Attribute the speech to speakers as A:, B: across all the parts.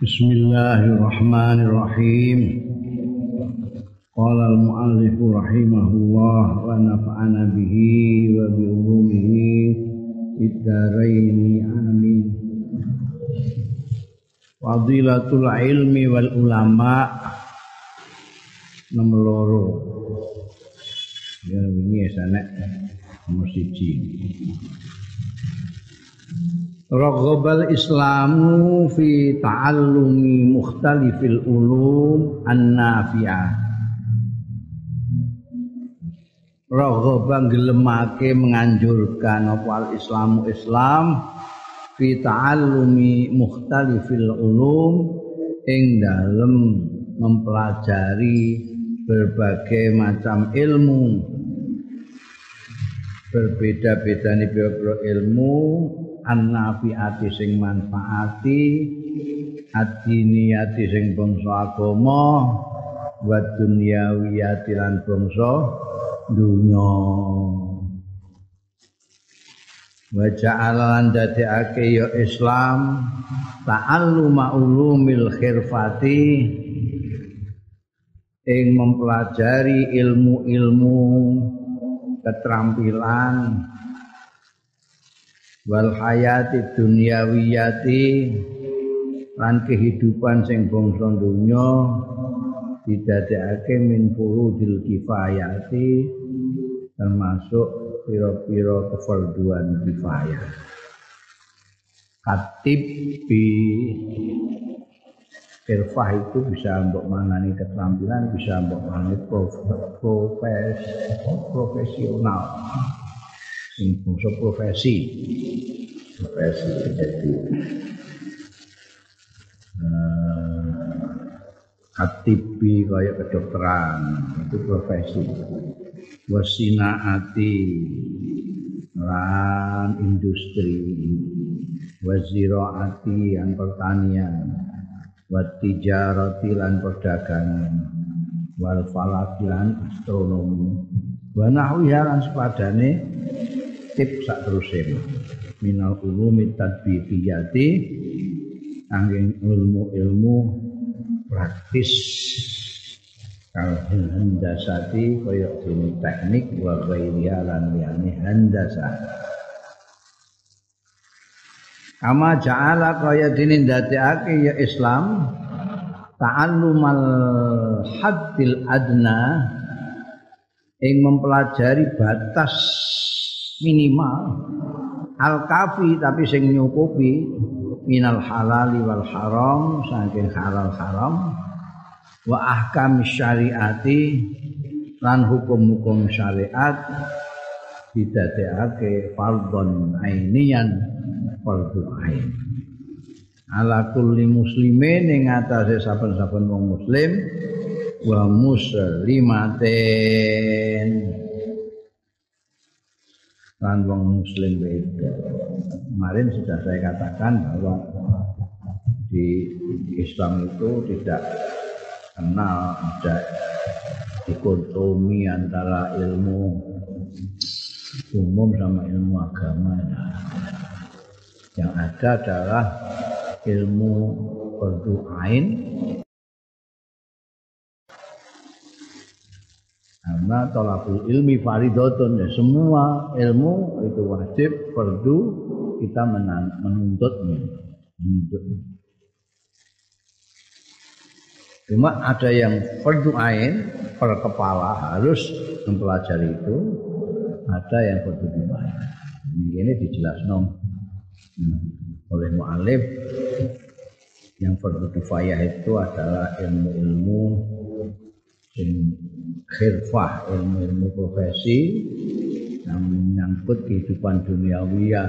A: Bismillahirrahmanirrahim. Qala al-muallif rahimahullah wa nafa'ana bihi wa bi ulumihi bid-dharain amin. Fadilatul ilmi wal ulama nomor loro. Ya wingi sanek nomor siji. Raghbal Islamu fi ta'allumi mukhtalifil ulum an-nafi'ah. Raghaba gelemake menganjurkan apa al-Islamu Islam fi ta'allumi mukhtalifil ulum ing dalem mempelajari berbagai macam ilmu berbeda-beda nih ilmu annafiati sing manfaati adiniyati sing bangsa agama wa dunyawiyati lan bangsa dunya. Wa ja'ala lan dadekake ya Islam ta'alluma ulumil khirfati ing mempelajari ilmu-ilmu keterampilan wal hayati dunyawiyati lan kehidupan sing bangsa donya didadekake min furudil kifayati termasuk pira-pira kefarduan kifayah. Katib bi irfah itu bisa mbok manani keterampilan bisa mbok manani profes profesional bangsa profesi. Profesi jadi. KTP kayak kedokteran itu profesi. Wasinaati lan industri. Waziraati yang pertanian. Watijarati lan perdagangan. Wal falaki lan astronomi. Wa nahwiha lan sepadane tip sak terusé minal ulumi tadbiqiyati angin ilmu-ilmu praktis. Kal handasati kaya dene teknik wa ghairiha lan liyane handasa. Kama ja'ala kaya dene ndadekake ya Islam ta'allumal haddil adna ing mempelajari batas minimal. Al kafi tapi sing nyukupi minal halali wal haram saking halal haram. Wa ahkam syariati lan hukum-hukum syariat didadekake fardhon ainian fardhu ain. Ala kulli muslimin ing atase saben-saben wong muslim wa muslimatin lan wong muslim itu kemarin sudah saya katakan bahwa di Islam itu tidak kenal ada dikotomi antara ilmu umum sama ilmu agama. Yang ada adalah ilmu berduain karena tolakul ilmi faridotun ya semua ilmu itu wajib perdu kita menuntutnya. Menuntutnya cuma ada yang perdu ain per kepala harus mempelajari itu ada yang perdu dimain ini dijelaskan oleh mu'alif yang perlu kifayah itu adalah ilmu-ilmu khirfah ilmu-ilmu profesi yang menyangkut kehidupan duniawiyah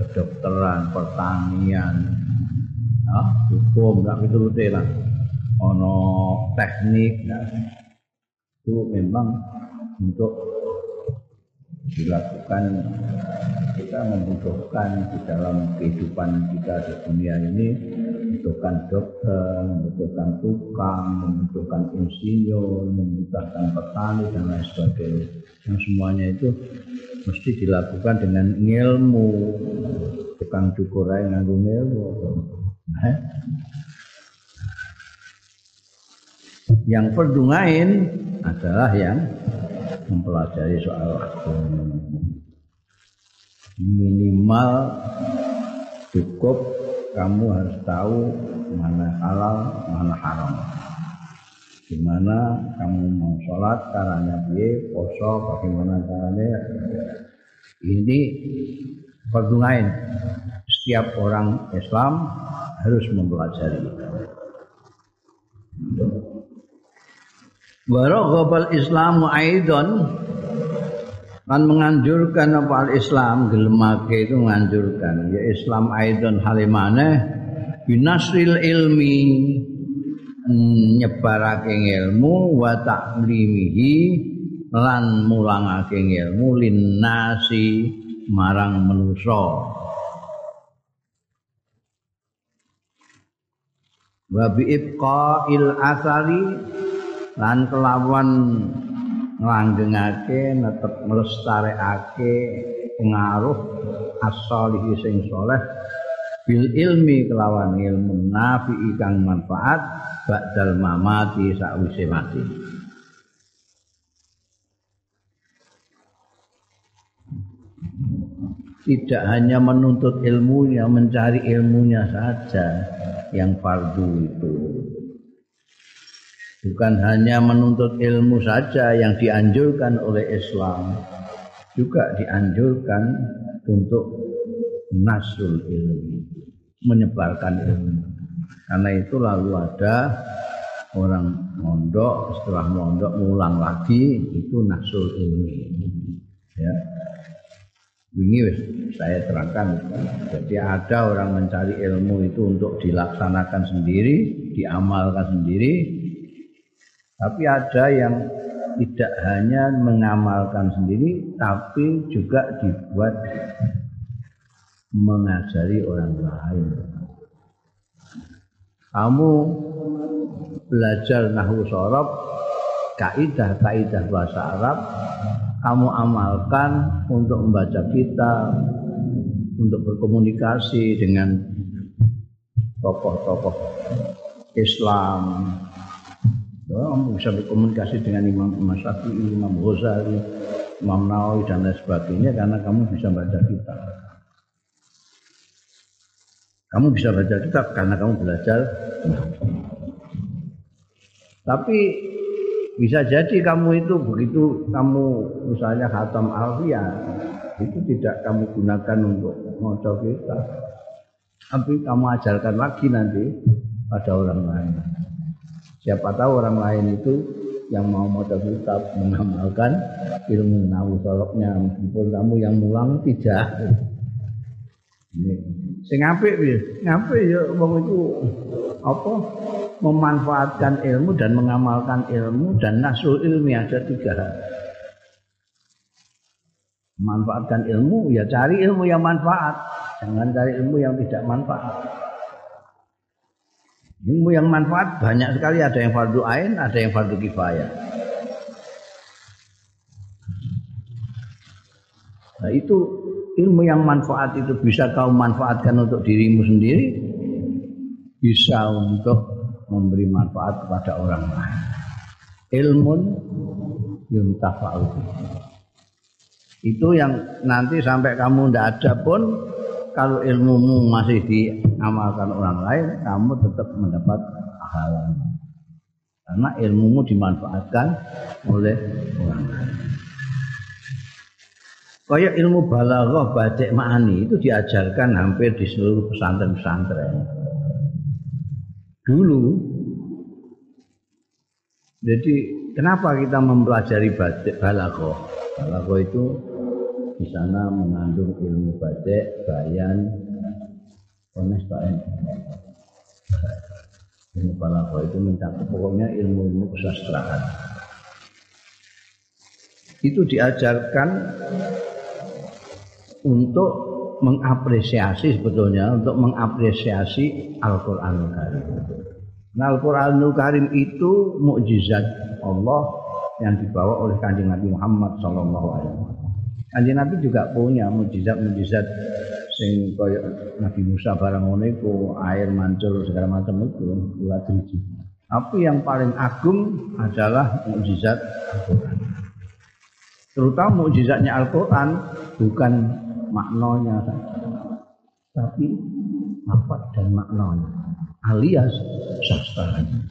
A: kedokteran, pertanian nah, hukum, tak itu lah. Ono teknik nah, itu memang untuk dilakukan kita membutuhkan di dalam kehidupan kita di dunia ini membutuhkan dokter, membutuhkan tukang, membutuhkan insinyur, membutuhkan petani dan lain sebagainya. Yang semuanya itu mesti dilakukan dengan ilmu. Tukang cukur aja nganggo ilmu. Nah, Yang perdungain adalah yang mempelajari soal agama. Minimal cukup kamu harus tahu mana halal, mana haram. Gimana kamu mau sholat, caranya dia, poso, bagaimana caranya. Ini perdungain. Setiap orang Islam harus mempelajari. Waraghabal Islamu aidon kan menganjurkan apa al Islam gelemake itu menganjurkan ya Islam aidon halimane binasril ilmi nyebarake ilmu wa ta'limihi lan mulangake ilmu linnasi marang manusa. Wa bi il asari lan kelawan nglanggengake netep nglestarekake pengaruh as-solih sing saleh bil ilmi kelawan ilmu nafi kang manfaat ba'dal mamati sakwise mati. Tidak hanya menuntut ilmunya mencari ilmunya saja yang fardu itu bukan hanya menuntut ilmu saja yang dianjurkan oleh Islam juga dianjurkan untuk nasul ilmu menyebarkan ilmu. Karena itu lalu ada orang mondok setelah mondok ngulang lagi itu nasul ilmu ya. Ini saya terangkan. Jadi ada orang mencari ilmu itu untuk dilaksanakan sendiri diamalkan sendiri tapi ada yang tidak hanya mengamalkan sendiri, tapi juga dibuat mengajari orang lain. Kamu belajar nahu sorob, kaidah-kaidah bahasa Arab, kamu amalkan untuk membaca kitab, untuk berkomunikasi dengan tokoh-tokoh Islam, kamu bisa berkomunikasi dengan Imam Syafi'i, Imam Ghazali, Imam Nawawi dan lain sebagainya karena kamu bisa baca kitab. Kamu bisa baca kitab karena kamu belajar. Tapi bisa jadi kamu itu begitu kamu misalnya khatam alfiah itu tidak kamu gunakan untuk maca kitab. Tapi kamu ajarkan lagi nanti pada orang lain. Siapa tahu orang lain itu yang mau maca kitab mengamalkan ilmu nahu soroknya meskipun kamu yang mulang tidak. Ini sing apik piye? Ngapik ya wong itu apa memanfaatkan ilmu dan mengamalkan ilmu dan nasul ilmi ada tiga. Manfaatkan ilmu ya cari ilmu yang manfaat, jangan cari ilmu yang tidak manfaat. Ilmu yang manfaat banyak sekali, ada yang fardu ain, ada yang fardu kifayah. Nah, itu ilmu yang manfaat itu bisa kau manfaatkan untuk dirimu sendiri, bisa untuk memberi manfaat kepada orang lain. Ilmun yuntafa'u. Itu yang nanti sampai kamu tidak ada pun kalau ilmumu masih diamalkan orang lain, kamu tetap mendapat pahala. Karena ilmumu dimanfaatkan oleh orang lain. Kaya ilmu balaghah batik ma'ani itu diajarkan hampir di seluruh pesantren-pesantren. Dulu jadi kenapa kita mempelajari batik balaghah? Balaghah itu di sana mengandung ilmu batik, bayan, honestaen. Ilmu balaghah itu mencakup pokoknya ilmu-ilmu kesastraan. Itu diajarkan untuk mengapresiasi sebetulnya untuk mengapresiasi Al-Qur'anul Karim. Nah, Al-Qur'anul Karim itu mukjizat Allah yang dibawa oleh Kanjeng Nabi Muhammad wasallam. Kanjeng Nabi juga punya mujizat-mujizat sing kaya Nabi Musa barang ngono air mancur segala macam itu, dua driji. Tapi yang paling agung adalah mukjizat Al-Quran. Terutama mukjizatnya Al-Quran bukan maknanya tapi apa dan maknanya alias sastranya.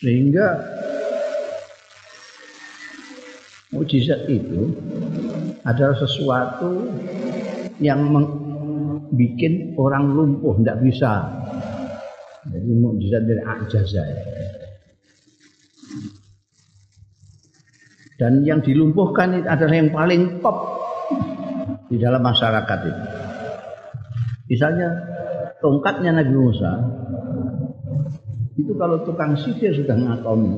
A: Sehingga mukjizat itu adalah sesuatu yang bikin orang lumpuh tidak bisa. Jadi mukjizat dari ajaza dan yang dilumpuhkan itu adalah yang paling top di dalam masyarakat itu. Misalnya tongkatnya Nabi Musa itu kalau tukang sihir sudah ngakoni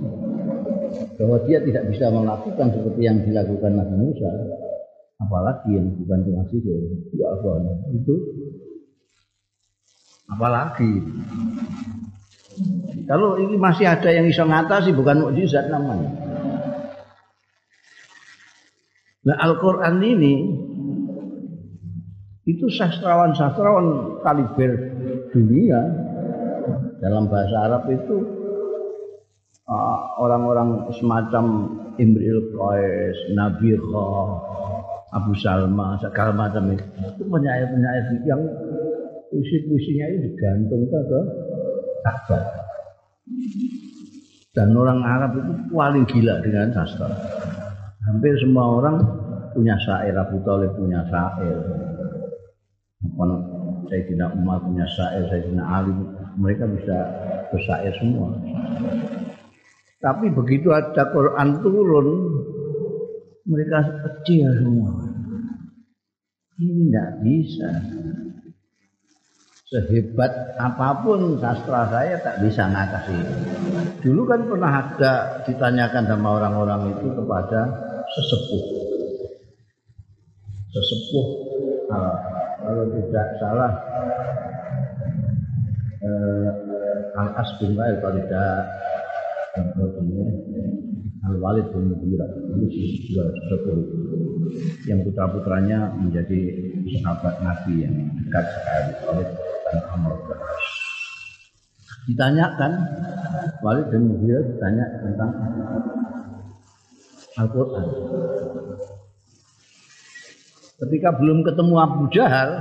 A: bahwa dia tidak bisa melakukan seperti yang dilakukan Nabi Musa. Apalagi yang bukan tukang sihir. Ya itu. Apalagi. Kalau ini masih ada yang bisa ngatasi bukan mukjizat namanya. Nah Al-Quran ini itu sastrawan-sastrawan kaliber dunia. Dalam bahasa Arab itu orang-orang uh, semacam Imril Qais, Nabi Abu Salma, segala macam itu. Itu penyair-penyair yang puisi-puisinya itu digantung ke Ka'bah. Dan orang Arab itu paling gila dengan sastra. Hampir semua orang punya syair, Abu Talib punya syair. Sayyidina Umar punya syair, Sayyidina Ali, mereka bisa bersyair semua. Tapi begitu ada Quran turun, mereka kecil semua. Ini tidak bisa sehebat apa pun sastra saya tak bisa ngatasi. Dulu kan pernah ada ditanyakan sama orang-orang itu kepada sesepuh. Sesepuh uh, kalau tidak salah uh, Al As bin Wail kalau tidak Al Walid bin Mughirah. Yang putra putranya menjadi sahabat Nabi yang dekat sekali. Oleh Amr Ditanyakan Walid bin Mughirah ditanya tentang Al-Quran. Ketika belum ketemu Abu Jahal,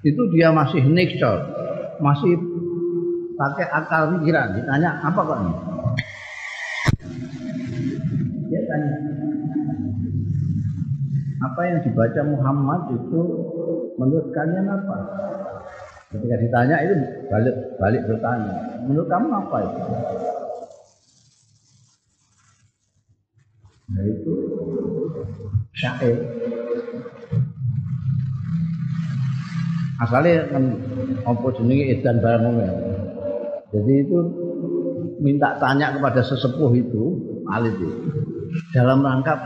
A: itu dia masih nekcol, masih pakai akal pikiran. Ditanya apa kok ini? Dia tanya, apa yang dibaca Muhammad itu menurut kalian apa? Ketika ditanya itu balik balik bertanya, menurut kamu apa itu? Nah itu syair. Asalnya kan apa jenenge edan barang Jadi itu minta tanya kepada sesepuh itu, alit itu, dalam rangka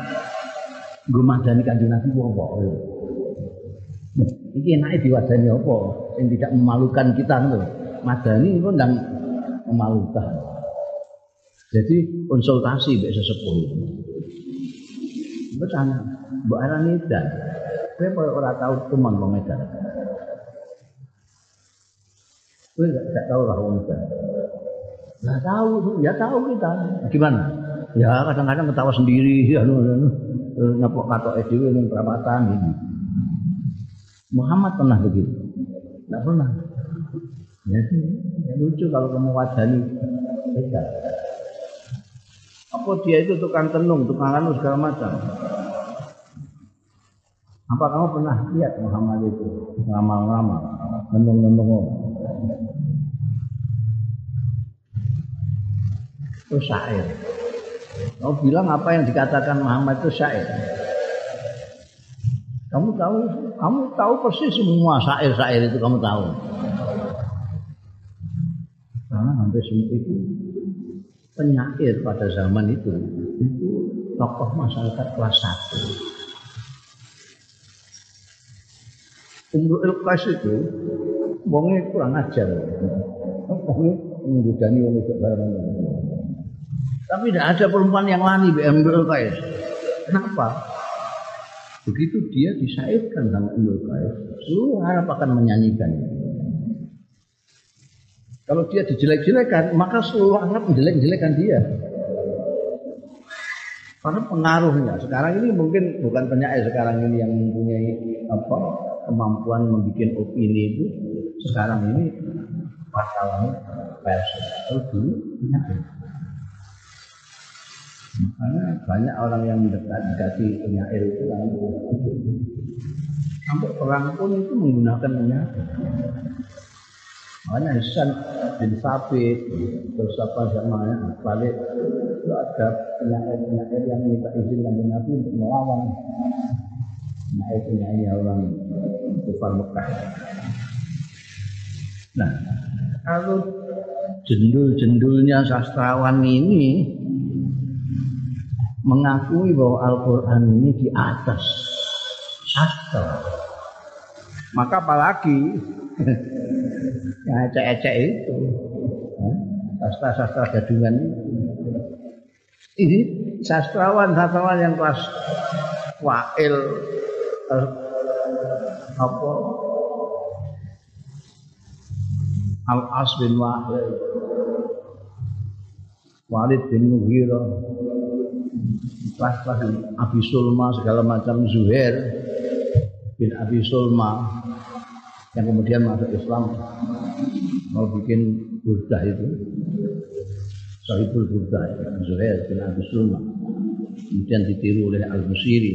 A: gumadani kanjeng Nabi apa? Iki enake diwadani apa? Yang tidak memalukan kita lho. Madani itu ndang memalukan. Jadi konsultasi mbek sesepuh itu. Bertanya, Mbak Arani dan saya ora tahu teman Medan. Saya tidak tahu lah Medan. Nggak tahu, ya tahu kita. Gimana? Ya kadang-kadang ketawa sendiri, ya ngepok katok edw yang perapatan ini. Muhammad pernah begitu? Tidak pernah. Jadi ya lucu kalau kamu wajani beda. Apa dia itu tukang tenung, tukang anu segala macam. Apa kamu pernah lihat Muhammad itu ngamal-ngamal, nendung-nendung Itu syair. Kamu bilang apa yang dikatakan Muhammad itu syair. Kamu tahu, kamu tahu persis semua syair-syair itu kamu tahu. Karena hampir semua itu penyair pada zaman itu itu tokoh masyarakat kelas satu. Umrul Qais itu wongnya kurang ajar. Wongnya menggudani wong itu bareng Tapi tidak ada perempuan yang di Umrul Qais. Kenapa? Begitu dia disairkan sama Imrul Qais, seluruh Arab akan menyanyikan. Kalau dia dijelek-jelekan, maka seluruh anak menjelek-jelekan dia. Karena pengaruhnya. Sekarang ini mungkin bukan penyair sekarang ini yang mempunyai apa kemampuan membuat opini itu. Sekarang ini wartawan pers. Kalau dulu. Makanya banyak orang yang mendekat dekati penyair itu kan sampai perang pun itu menggunakan penyair. Makanya Hasan bin Sabit terus apa namanya balik itu ada penyair-penyair yang minta izin dari Nabi untuk melawan penyair-penyair orang kufar Mekah. Nah, kalau jendul-jendulnya sastrawan ini mengakui bahwa Al-Quran ini di atas. Sastra. Maka apalagi? Yang ecek-ecek itu. Sastra-sastra gadungan ini sastrawan sastrawan yang kelas wail. Apa? Al As bin Wahil Walid bin Mughirah kelas-kelas Abi Sulma segala macam Zuhair bin Abi Sulma yang kemudian masuk Islam mau bikin burdah itu. Sahibul Burdah Zuhair bin Abi Sulma. Kemudian ditiru oleh Al-Musiri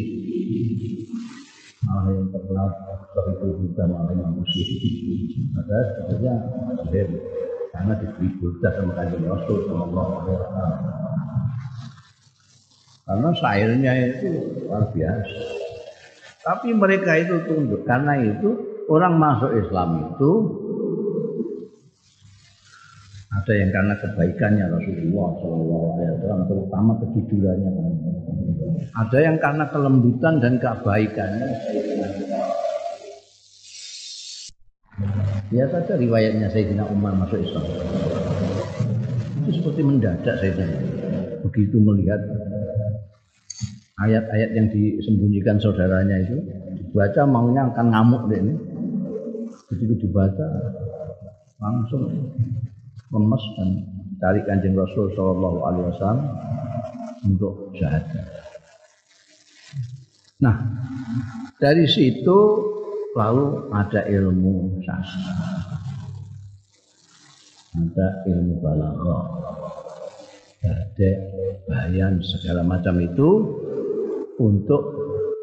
A: malah yang terkenal Sahibul Burdah malah Imam Musiri ada sebenarnya Zuhair karena diberi burdah sama kanjeng Rasul Sallallahu Alaihi Wasallam karena syairnya itu luar biasa. Tapi mereka itu tunduk. Karena itu orang masuk Islam itu ada yang karena kebaikannya Rasulullah SAW terutama kejujurannya ada yang karena kelembutan dan kebaikannya. Lihat saja riwayatnya Sayyidina Umar masuk Islam. Itu seperti mendadak Sayyidina begitu melihat ayat-ayat yang disembunyikan saudaranya itu dibaca maunya akan ngamuk deh ini. Begitu dibaca langsung lemes dan cari kanjeng Rasul Shallallahu Alaihi Wasallam untuk syahadat. Nah dari situ lalu ada ilmu sastra, ada ilmu balaghah, ada bayan segala macam itu untuk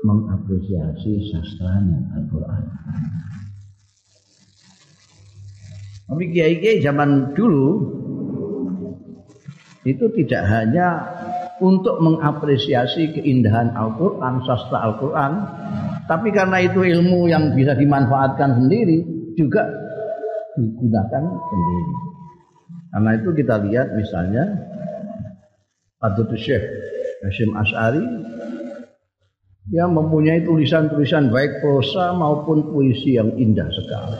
A: mengapresiasi sastranya Al-Quran. Tapi kiai-kiai zaman dulu itu tidak hanya untuk mengapresiasi keindahan Al-Quran, sastra Al-Quran, tapi karena itu ilmu yang bisa dimanfaatkan sendiri juga digunakan sendiri. Karena itu kita lihat misalnya Abdul Syekh Hashim Ash'ari yang mempunyai tulisan-tulisan baik prosa maupun puisi yang indah sekali.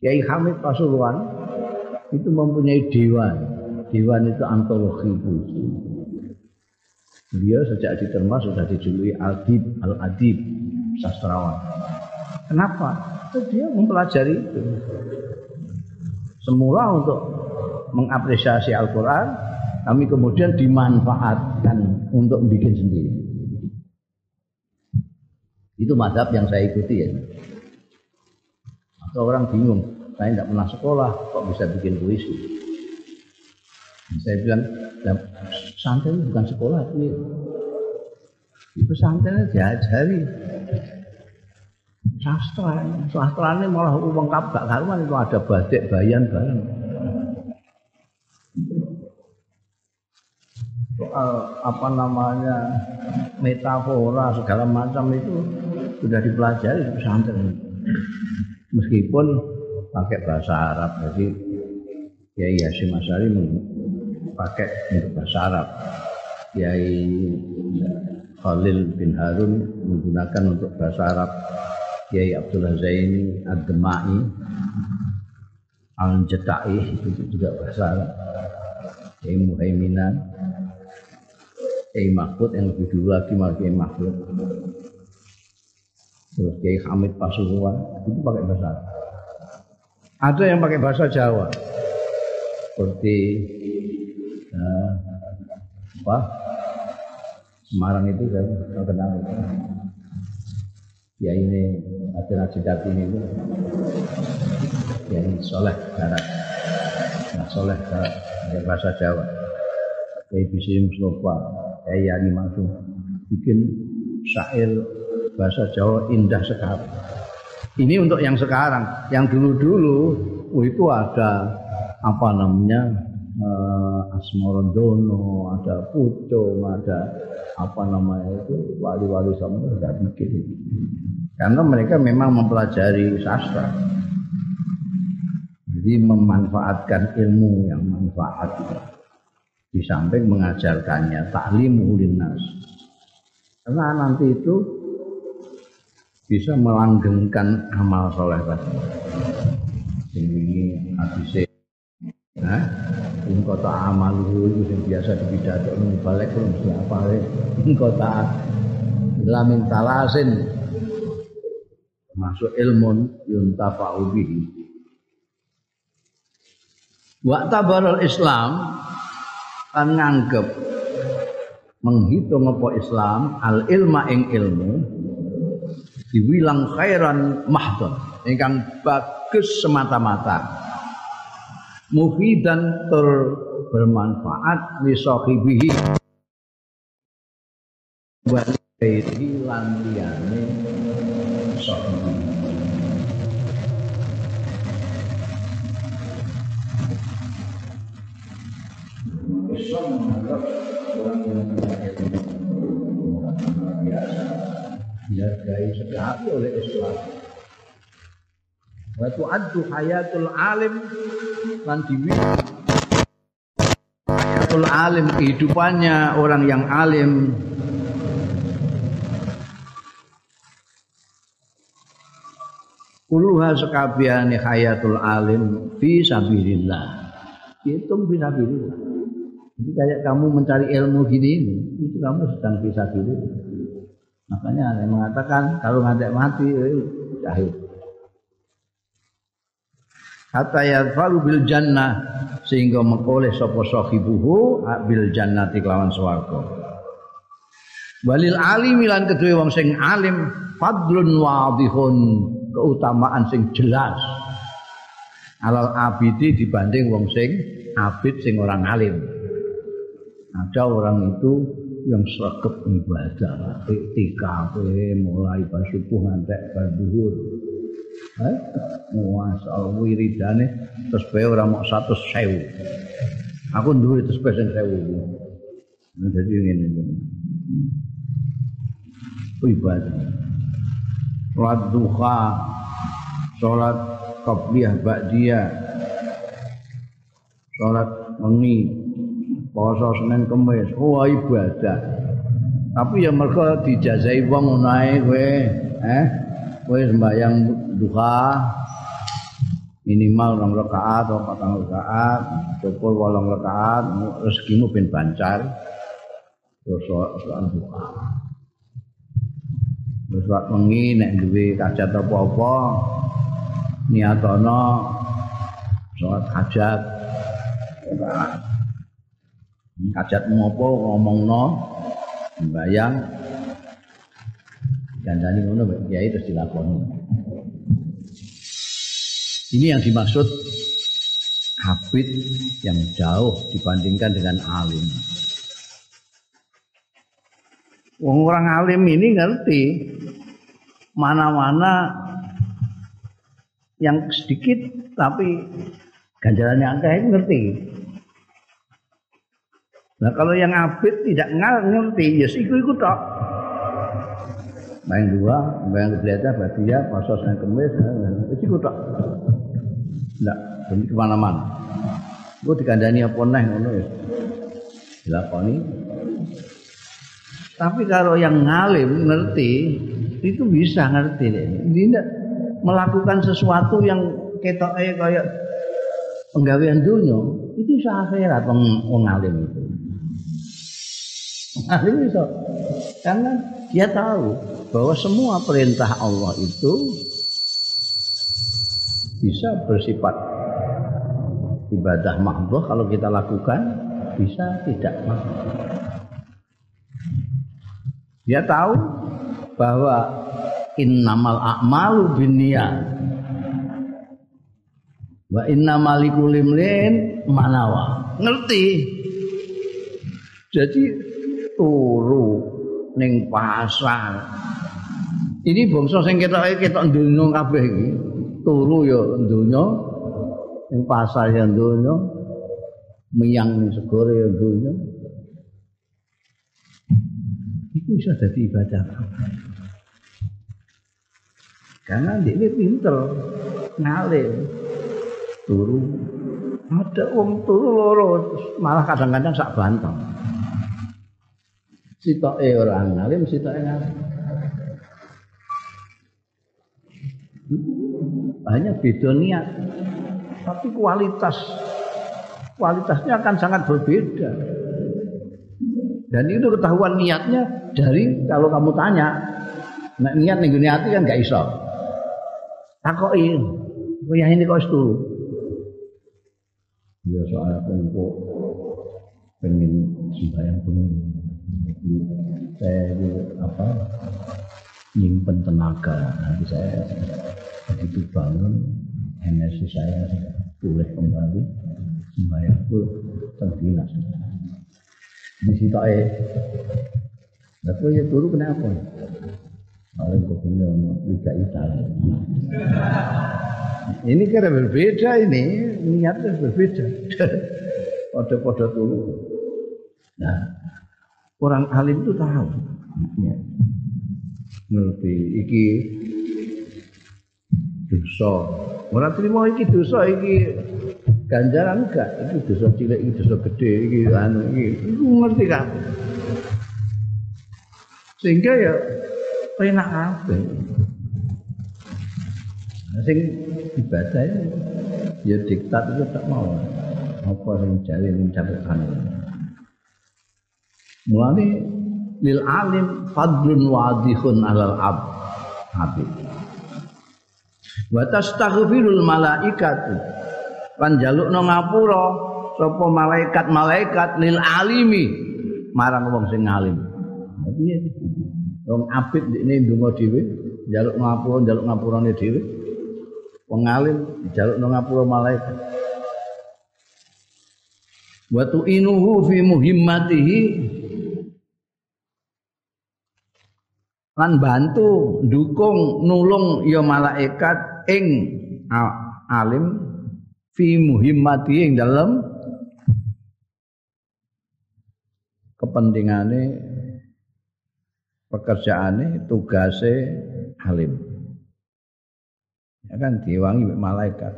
A: Kiai Hamid Pasuruan itu mempunyai dewan. Dewan itu antologi puisi. Beliau sejak diterma sudah dijuluki Adib, Al-Adib, sastrawan. Kenapa? Dia mempelajari itu. Semula untuk mengapresiasi Al-Quran, kami kemudian dimanfaatkan untuk bikin sendiri. Itu madhab yang saya ikuti ya. Atau orang bingung, saya tidak pernah sekolah, kok bisa bikin puisi? Saya bilang, santai bukan sekolah, ini itu santai diajari sastra sastra ini malah lengkap gak karuan itu ada batik bayan bareng soal apa namanya metafora segala macam itu sudah dipelajari di pesantren. Meskipun pakai bahasa Arab jadi Kiai Hasyim Asyari pakai untuk bahasa Arab. Kiai Khalil bin Harun menggunakan untuk bahasa Arab. Kiai Abdullah Zaini Ad-Demai Al-Jatai itu juga bahasa Arab. Kiai Muhaiminan Kiai Mahfud yang lebih dulu lagi malah Kiai Mahfud terus Kiai Hamid Pasuruan itu pakai bahasa Ada yang pakai bahasa Jawa. Seperti uh, apa? Semarang itu kan kenal itu. Ya ini ada Jati ini itu. Ya ini soleh barat. Nah, soleh barat. bahasa Jawa. Kayak bisa Mustafa, kayak Yani Masuk bikin syair bahasa Jawa indah sekali. Ini untuk yang sekarang, yang dulu-dulu itu ada apa namanya uh, Asmorondono, ada Pucung, ada apa namanya itu wali-wali sama tidak bikin. Karena mereka memang mempelajari sastra. Jadi memanfaatkan ilmu yang manfaat di samping mengajarkannya taklimu linnas. Karena nanti itu bisa melanggengkan amal soleh tadi. Ini hadisnya Nah, in kota amaluhu itu yang biasa dipidato ini balik belum siapa. In kota lamin talasin masuk ilmun yuntafa'u bihi. Wa tabarul Islam kan nganggep menghitung apa Islam al ilma ing ilmu diwilang khairan mahdhon ingkang bagus semata-mata. Mufidan tur bermanfaat li sahibihi. Wa lan liyane sahibi Islam menganggap orang yang dihargai sekali oleh Islam. Wa tu'addu hayatul alim lan hayatul alim kehidupannya orang yang alim Kuluha sekabiani hayatul alim fi sabilillah. Hitung fi sabilillah. Jadi kayak kamu mencari ilmu gini ini, itu kamu sedang fi sabilillah. Makanya ada yang mengatakan kalau ngantek mati eh, jahil. Hatta yadfalu bil jannah sehingga mengoleh sapa sahibuhu bil jannati kelawan swarga. Walil alim lan kedue wong sing alim fadlun wadihun keutamaan sing jelas. Alal abidi dibanding wong sing abid sing orang alim. Ada orang itu yang sregep ibadah iktikaf mulai pas subuh ngantek bar zuhur eh muasal wiridane bae ora mok 100.000 aku duwe terus bae sing 1000 jadi ngene. Ibadah. Salat duha salat qabliyah ba'diyah salat mengi poso Senin Kamis oh ibadah. Tapi ya mereka dijazai wong ngono kowe eh? Kowe sembahyang duha minimal rong rakaat atau patang rakaat cukup wolong rakaat rezekimu ben bancar. Terus soal duha. Terus wak mengi nek duwe kajat apa-apa niatono hajat Ngopo ngomongno bayang dandani ngono kiai terus dilakoni. Ini yang dimaksud habit yang jauh dibandingkan dengan alim. Orang alim ini ngerti mana-mana yang sedikit tapi ganjarannya angka itu ngerti. Nah kalau yang abid tidak ngerti, ya yes, ikut ikut tok. Main dua, main berarti ya pasal saya kemis, itu ikut tok. Tidak, jadi ke mana-mana. Gue dikandani apa nih ngono ya. Dilakoni. Tapi kalau yang ngalim ngerti, itu bisa ngerti. Tidak melakukan sesuatu yang ketok kayak penggawean dunia, itu akhirat wong ngalim itu. Alim bisa. Karena dia tahu bahwa semua perintah Allah itu bisa bersifat ibadah mahdoh kalau kita lakukan bisa tidak dia tahu bahwa innamal a'malu binniyat. Wa innamal likulimlin manawa. Ngerti? Jadi turu ning pasar. Ini bangsa sing ketok ketok donya kabeh iki. Turu ya donya ning pasar ya donya miyang segore ya donya. Itu bisa jadi ibadah. Karena dia pinter ngalir turu. Ada wong turu loro malah kadang-kadang sak banteng sitoke ora ngalim sitoke ngalim. Hanya beda niat. Tapi kualitas. Kualitasnya akan sangat berbeda. Dan itu ketahuan niatnya dari kalau kamu tanya niat nih niat kan gak iso. Takoki kowe ini kok turu. Ya soal aku pengen sembahyang penuh saya itu apa nyimpen tenaga. Nanti saya begitu bangun energi saya pulih kembali sembahyangku terbinas di situ aja. Tapi ya turu kenapa paling kok punya liga Italia ini kira berbeda ini niatnya berbeda. Pada-pada dulu. Nah orang alim itu tahu. Ya. ngerti. Iki dosa. Ora terima iki dosa iki ganjaran enggak iki dosa cilik iki dosa gede iki anu iki. Iku ngerti kan sehingga ya enak kabeh. Sing ibadah ya diktat itu tak mau. Apa sing jare ning catetan mulane lil alim fadlun wadihun alal ab habib wa tastaghfirul malaikatu. Lan jalukno ngapura sapa malaikat-malaikat lil alimi. Marang wong sing alim piye? Wong abid ini ndonga dhewe njaluk ngapura njaluk ngapurane dhewe. Wong alim njaluk ngapura malaikat. Wa tu'inuhu fi muhimmatihi lan bantu dukung nulung ya malaikat ing alim fi muhimmati ing dalam kepentingane pekerjaane tugase alim. Ya kan diwangi malaikat.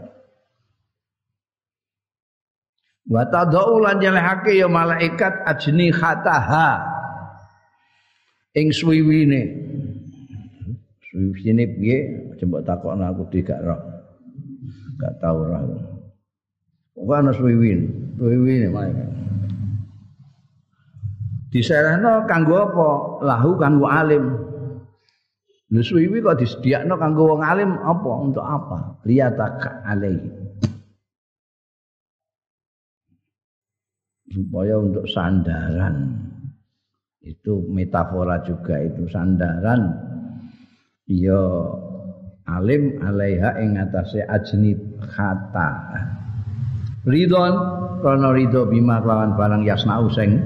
A: Wa tadau lan jalehake ya malaikat ajni khataha ing suwiwine suwiwine piye coba takokno aku tidak roh gak tau roh Kok ana suwiwin, suwiwin malaikat. Diserahno kanggo apa? Lahu kanggo alim. Lha suwiwi kok disediakno kanggo wong alim apa? Untuk apa? Liyataka alaihi. Supaya untuk sandaran. Itu metafora juga itu sandaran. Ya alim alaiha ing atase ajnib khata. ridon karena ridho bima kelawan barang yasnau sing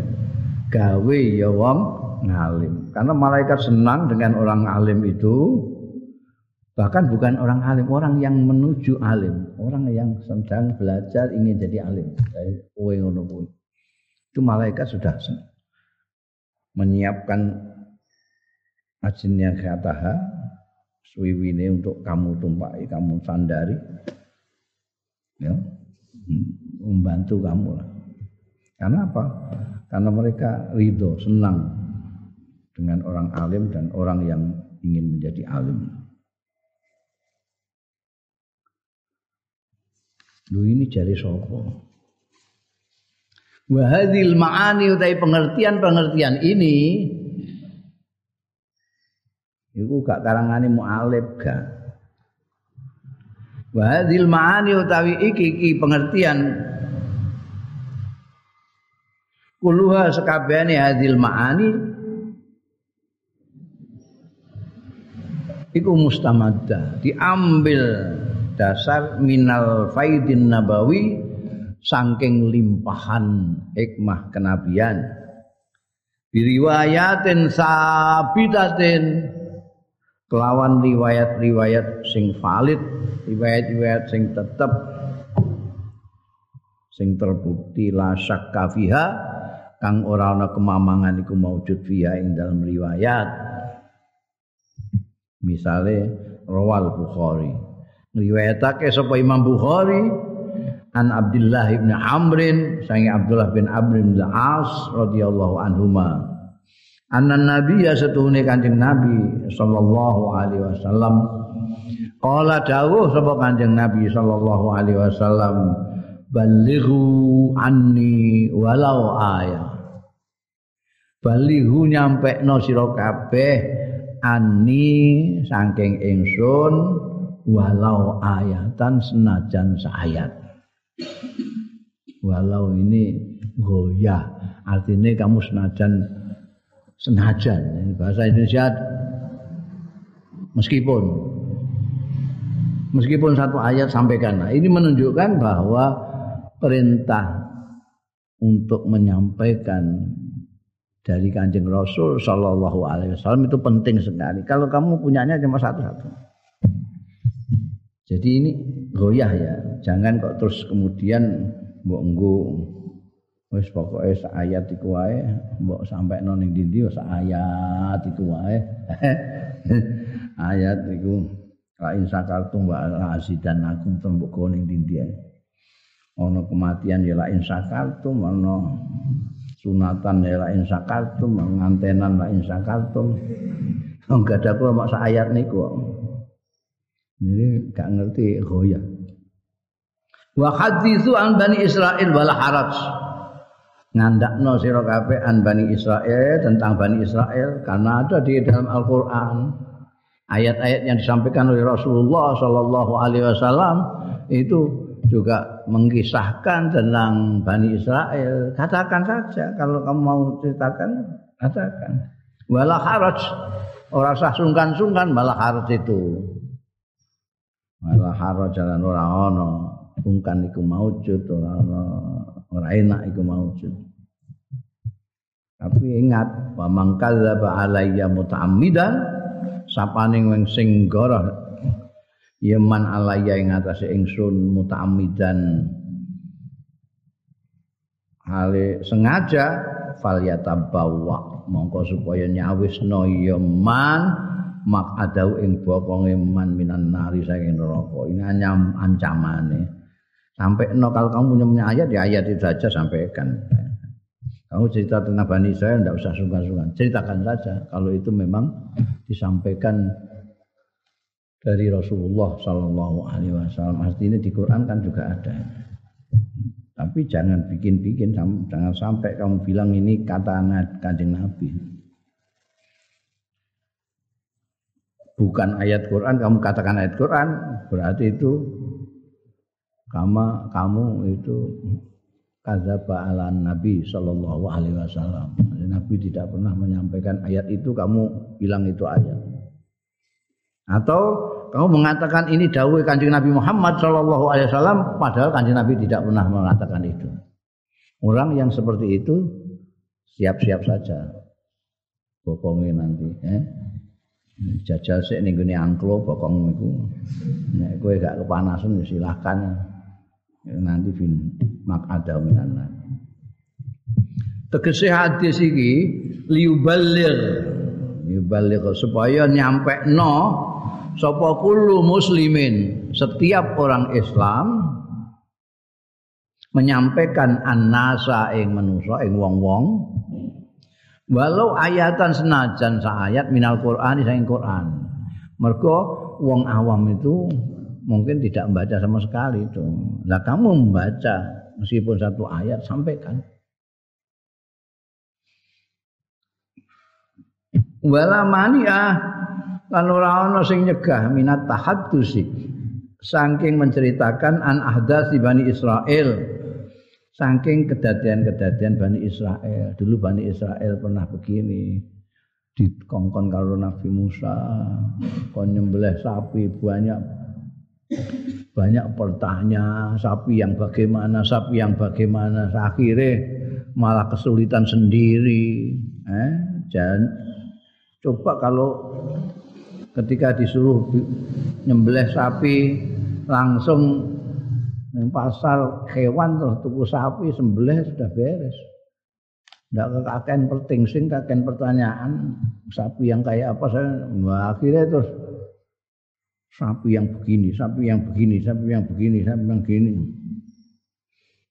A: gawe ya wong ngalim. Karena malaikat senang dengan orang alim itu bahkan bukan orang alim orang yang menuju alim. Orang yang sedang belajar ingin jadi alim. Kowe ngono itu malaikat sudah menyiapkan ajinnya kataha suwiwine untuk kamu tumpai kamu sandari ya membantu kamu lah. Karena apa? Karena mereka ridho, senang dengan orang alim dan orang yang ingin menjadi alim. Lu ini jari sopo. Wahadil ma'ani utai pengertian-pengertian ini Iku gak karangane mu'alib gak. Wa hadhil ma'ani utawi iki iki pengertian. Kuluha sekabehane hadhil ma'ani. Iku mustamadda diambil dasar minal faidin nabawi saking limpahan hikmah kenabian. Biriwayatin sabitatin kelawan riwayat-riwayat sing valid riwayat-riwayat sing tetep sing terbukti la syakka fiha kang ora ana kemamangan iku maujud fiha ing dalam riwayat. Misale rawal bukhari. Riwayatake sapa Imam Bukhari? An Abdullah bin Amrin sange Abdullah bin Amr bin Al-As radhiyallahu anhuma anna nabiyya satuhune kanjeng nabi sallallahu alaihi wasallam. Qala dawuh sapa kanjeng nabi sallallahu alaihi wasallam balighu anni walau ayat. Balighu nyampe no sira kabeh ani saking ingsun walau ayatan senajan sayat walau ini goyah artinya kamu senajan senajan ini bahasa Indonesia meskipun meskipun satu ayat sampaikan nah, ini menunjukkan bahwa perintah untuk menyampaikan dari kanjeng Rasul Shallallahu Alaihi Wasallam itu penting sekali. Kalau kamu punyanya cuma satu-satu. Jadi ini goyah ya, jangan kok terus kemudian mbok wis pokoke sak ayat iku wae, mbok sampai nang ning ndi sak ayat iku wae. ayat iku la in sakartum wa azidan akum tembok ning ndi Ono kematian ya la in sakartum ono sunatan ya la in sakartum ngantenan la in sakartum. Enggak ada kula mak sak ayat niku. Ini gak ngerti goyah. Wa hadithu an Bani Israel wala haraj. Ngandakno sira kabeh an Bani Israel tentang Bani Israel karena ada di dalam Al-Qur'an. Ayat-ayat yang disampaikan oleh Rasulullah sallallahu alaihi wasallam itu juga mengisahkan tentang Bani Israel. Katakan saja kalau kamu mau ceritakan, katakan. Wala haraj. Orang sah sungkan-sungkan malah haraj itu. Malah haraj jalan orang ono sungkan iku maujud ora ono ora enak iku maujud tapi ingat wa mangkadzaba alayya muta'ammidan sapane wong sing goroh yeman alayya ing atase ingsun muta'ammidan. Hale sengaja fal yatabawa mongko supaya nyawisno yeman mak adau ing bokonge man minan nari saking neraka. Ini anyam ancamane Sampai no kalau kamu punya, punya ayat ya ayat itu saja sampaikan. Kamu cerita tentang Bani Israel tidak usah sungkan-sungkan. Ceritakan saja kalau itu memang disampaikan dari Rasulullah Sallallahu Alaihi Wasallam. Artinya di Quran kan juga ada. Tapi jangan bikin-bikin, jangan sampai kamu bilang ini kata kanjeng Nabi. Bukan ayat Quran, kamu katakan ayat Quran, berarti itu kama kamu itu kadzaba ala nabi sallallahu alaihi wasallam. Nabi tidak pernah menyampaikan ayat itu kamu bilang itu ayat. Atau kamu mengatakan ini dawuh Kanjeng Nabi Muhammad sallallahu alaihi wasallam padahal Kanjeng Nabi tidak pernah mengatakan itu. Orang yang seperti itu siap-siap saja bokongnya nanti eh jajal sik ning gone angklo bokong iku nek kowe gak kepanasan ya silahkan nanti bin mak ada minan tegese hadis iki liubalir liubalir supaya nyampe no sapa kullu muslimin. Setiap orang Islam menyampaikan annasa ing manusa ing wong-wong. Walau ayatan senajan sa ayat minal Qur'an saking Quran. Mergo wong awam itu mungkin tidak membaca sama sekali itu. Nah kamu membaca meskipun satu ayat sampaikan. Wala mania lan ora ana sing nyegah minat tahaddusi saking menceritakan an di Bani Israel. Saking kedadian-kedadian Bani Israel. Dulu Bani Israel pernah begini. Dikongkon kalau Nabi Musa. Kon nyembelih sapi banyak banyak pertanyaan sapi yang bagaimana sapi yang bagaimana. Akhirnya malah kesulitan sendiri eh? Dan coba kalau ketika disuruh nyembelih sapi langsung di pasar hewan terus tuku sapi sembelih sudah beres. Tidak kekaken penting sing pertanyaan. Sapi yang kayak apa saya akhirnya terus sapi yang begini sapi yang begini sapi yang begini sapi yang begini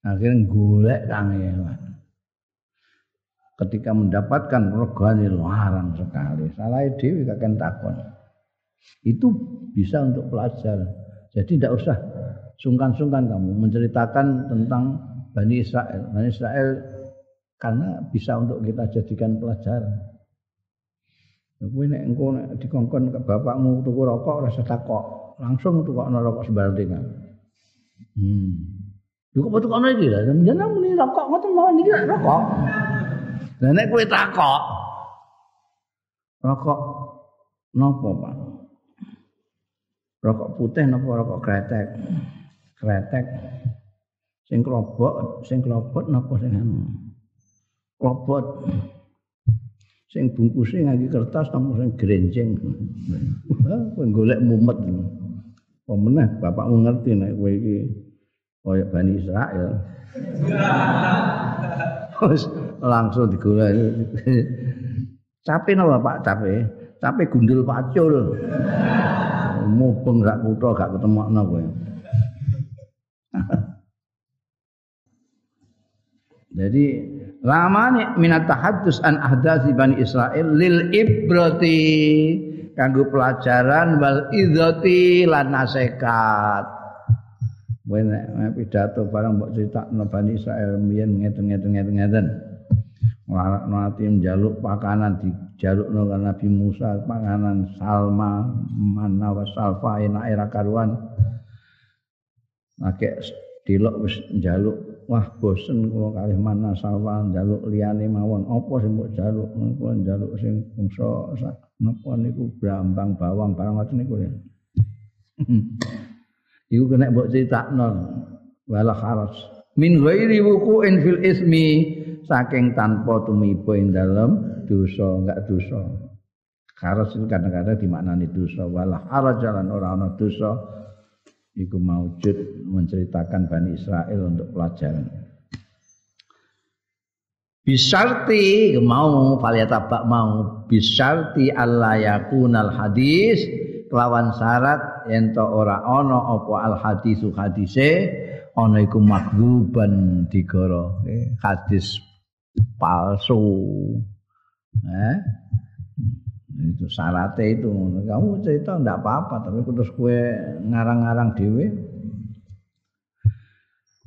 A: akhirnya golek kang hewan ketika mendapatkan regane larang sekali. Salah dewi kaken takon. Itu bisa untuk pelajar. Jadi tidak usah sungkan-sungkan kamu menceritakan tentang Bani Israel. Bani Israel karena bisa untuk kita jadikan pelajaran. Kowe nek engko nek dikongkon ke bapakmu tuku rokok rasa takok, langsung tukokno rokok sembarang Hmm. Cukup kok tukokno iki lha, jeneng muni rokok ngoten mau niki rokok. Lah nek kowe takok rokok nopo, Pak? Rokok putih napa rokok kretek? Kretek. Sing klobok, sing klobot napa sing anu? lobot sing bungkusnya nganggo kertas nang sing grenjeng. Kowe golek mumet. Pemenah bapakmu ngerti nek kowe iki kaya Bani Israel. Terus langsung digolek. Cape napa Pak? Cape. Cape gundul pacul. Mubeng sak kutho gak ketemokno kowe. Jadi lamane minat tahaddus an ahdasi bani Israel lil ibrati kanggo pelajaran wal idzati lan nasihat Wene pidato barang mbok critakno Bani Israel mbiyen ngeten-ngeten ngeten-ngeten. Nglarakno ati njaluk pakanan dijalukno kan Nabi Musa pakanan salma mana wa salfa enak era karuan. Nek delok wis njaluk wah bosen kula kalih mana salwa njaluk liyane mawon. Apa sing mbok njaluk? Kula njaluk sing bangsa napa niku? Brambang bawang barang macam niku ya. Iku kena mbok critakno wala kharas. Min ghairi wuqu'in fil ismi saking tanpa tumiba ing dalem dosa enggak dosa. Kharas itu kadang-kadang dimaknani dosa. Wala haraj lan ora ana dosa iku maujud menceritakan Bani Israel untuk pelajaran. Bisarti mau tabak mau. Bisarti Allah yakunal hadis. Kelawan syarat ento ora ono opo al hadisu hadise ono iku makbuban digoro hadis palsu. Eh itu syaratnya itu. Kamu cerita enggak apa-apa tapi terus kue ngarang-ngarang dewe.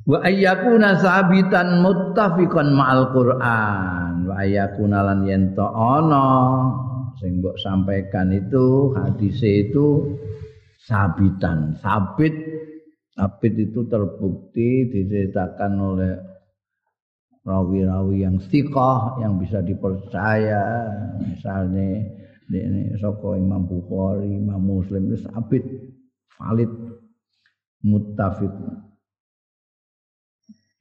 A: Wa ayyakuna sabitan muttafiqan ma'al Qur'an. Wa ayyakuna lan to ana sing mbok sampaikan itu hadis itu sabitan. Sabit. Sabit itu terbukti diceritakan oleh rawi-rawi yang sikoh yang bisa dipercaya. Misalnya ini saka Imam Bukhari, Imam Muslim itu sabit valid muttafiq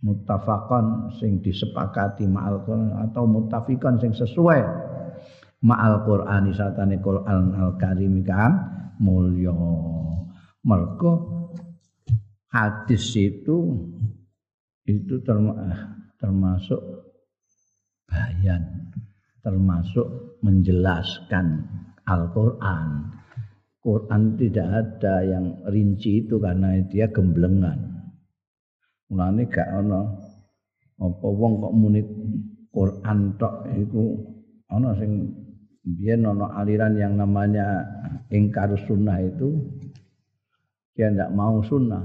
A: muttafaqan sing disepakati ma'al Quran atau muttafiqan sing sesuai ma'al Quran satane Quran al-Karim kan? Mulya. Mergo hadis itu itu termasuk bayan termasuk menjelaskan Al-Quran. Quran tidak ada yang rinci itu karena dia gemblengan. Mulane gak ana apa wong kok muni Quran tok iku ana sing biyen ana aliran yang namanya ingkar sunnah itu dia tidak mau sunnah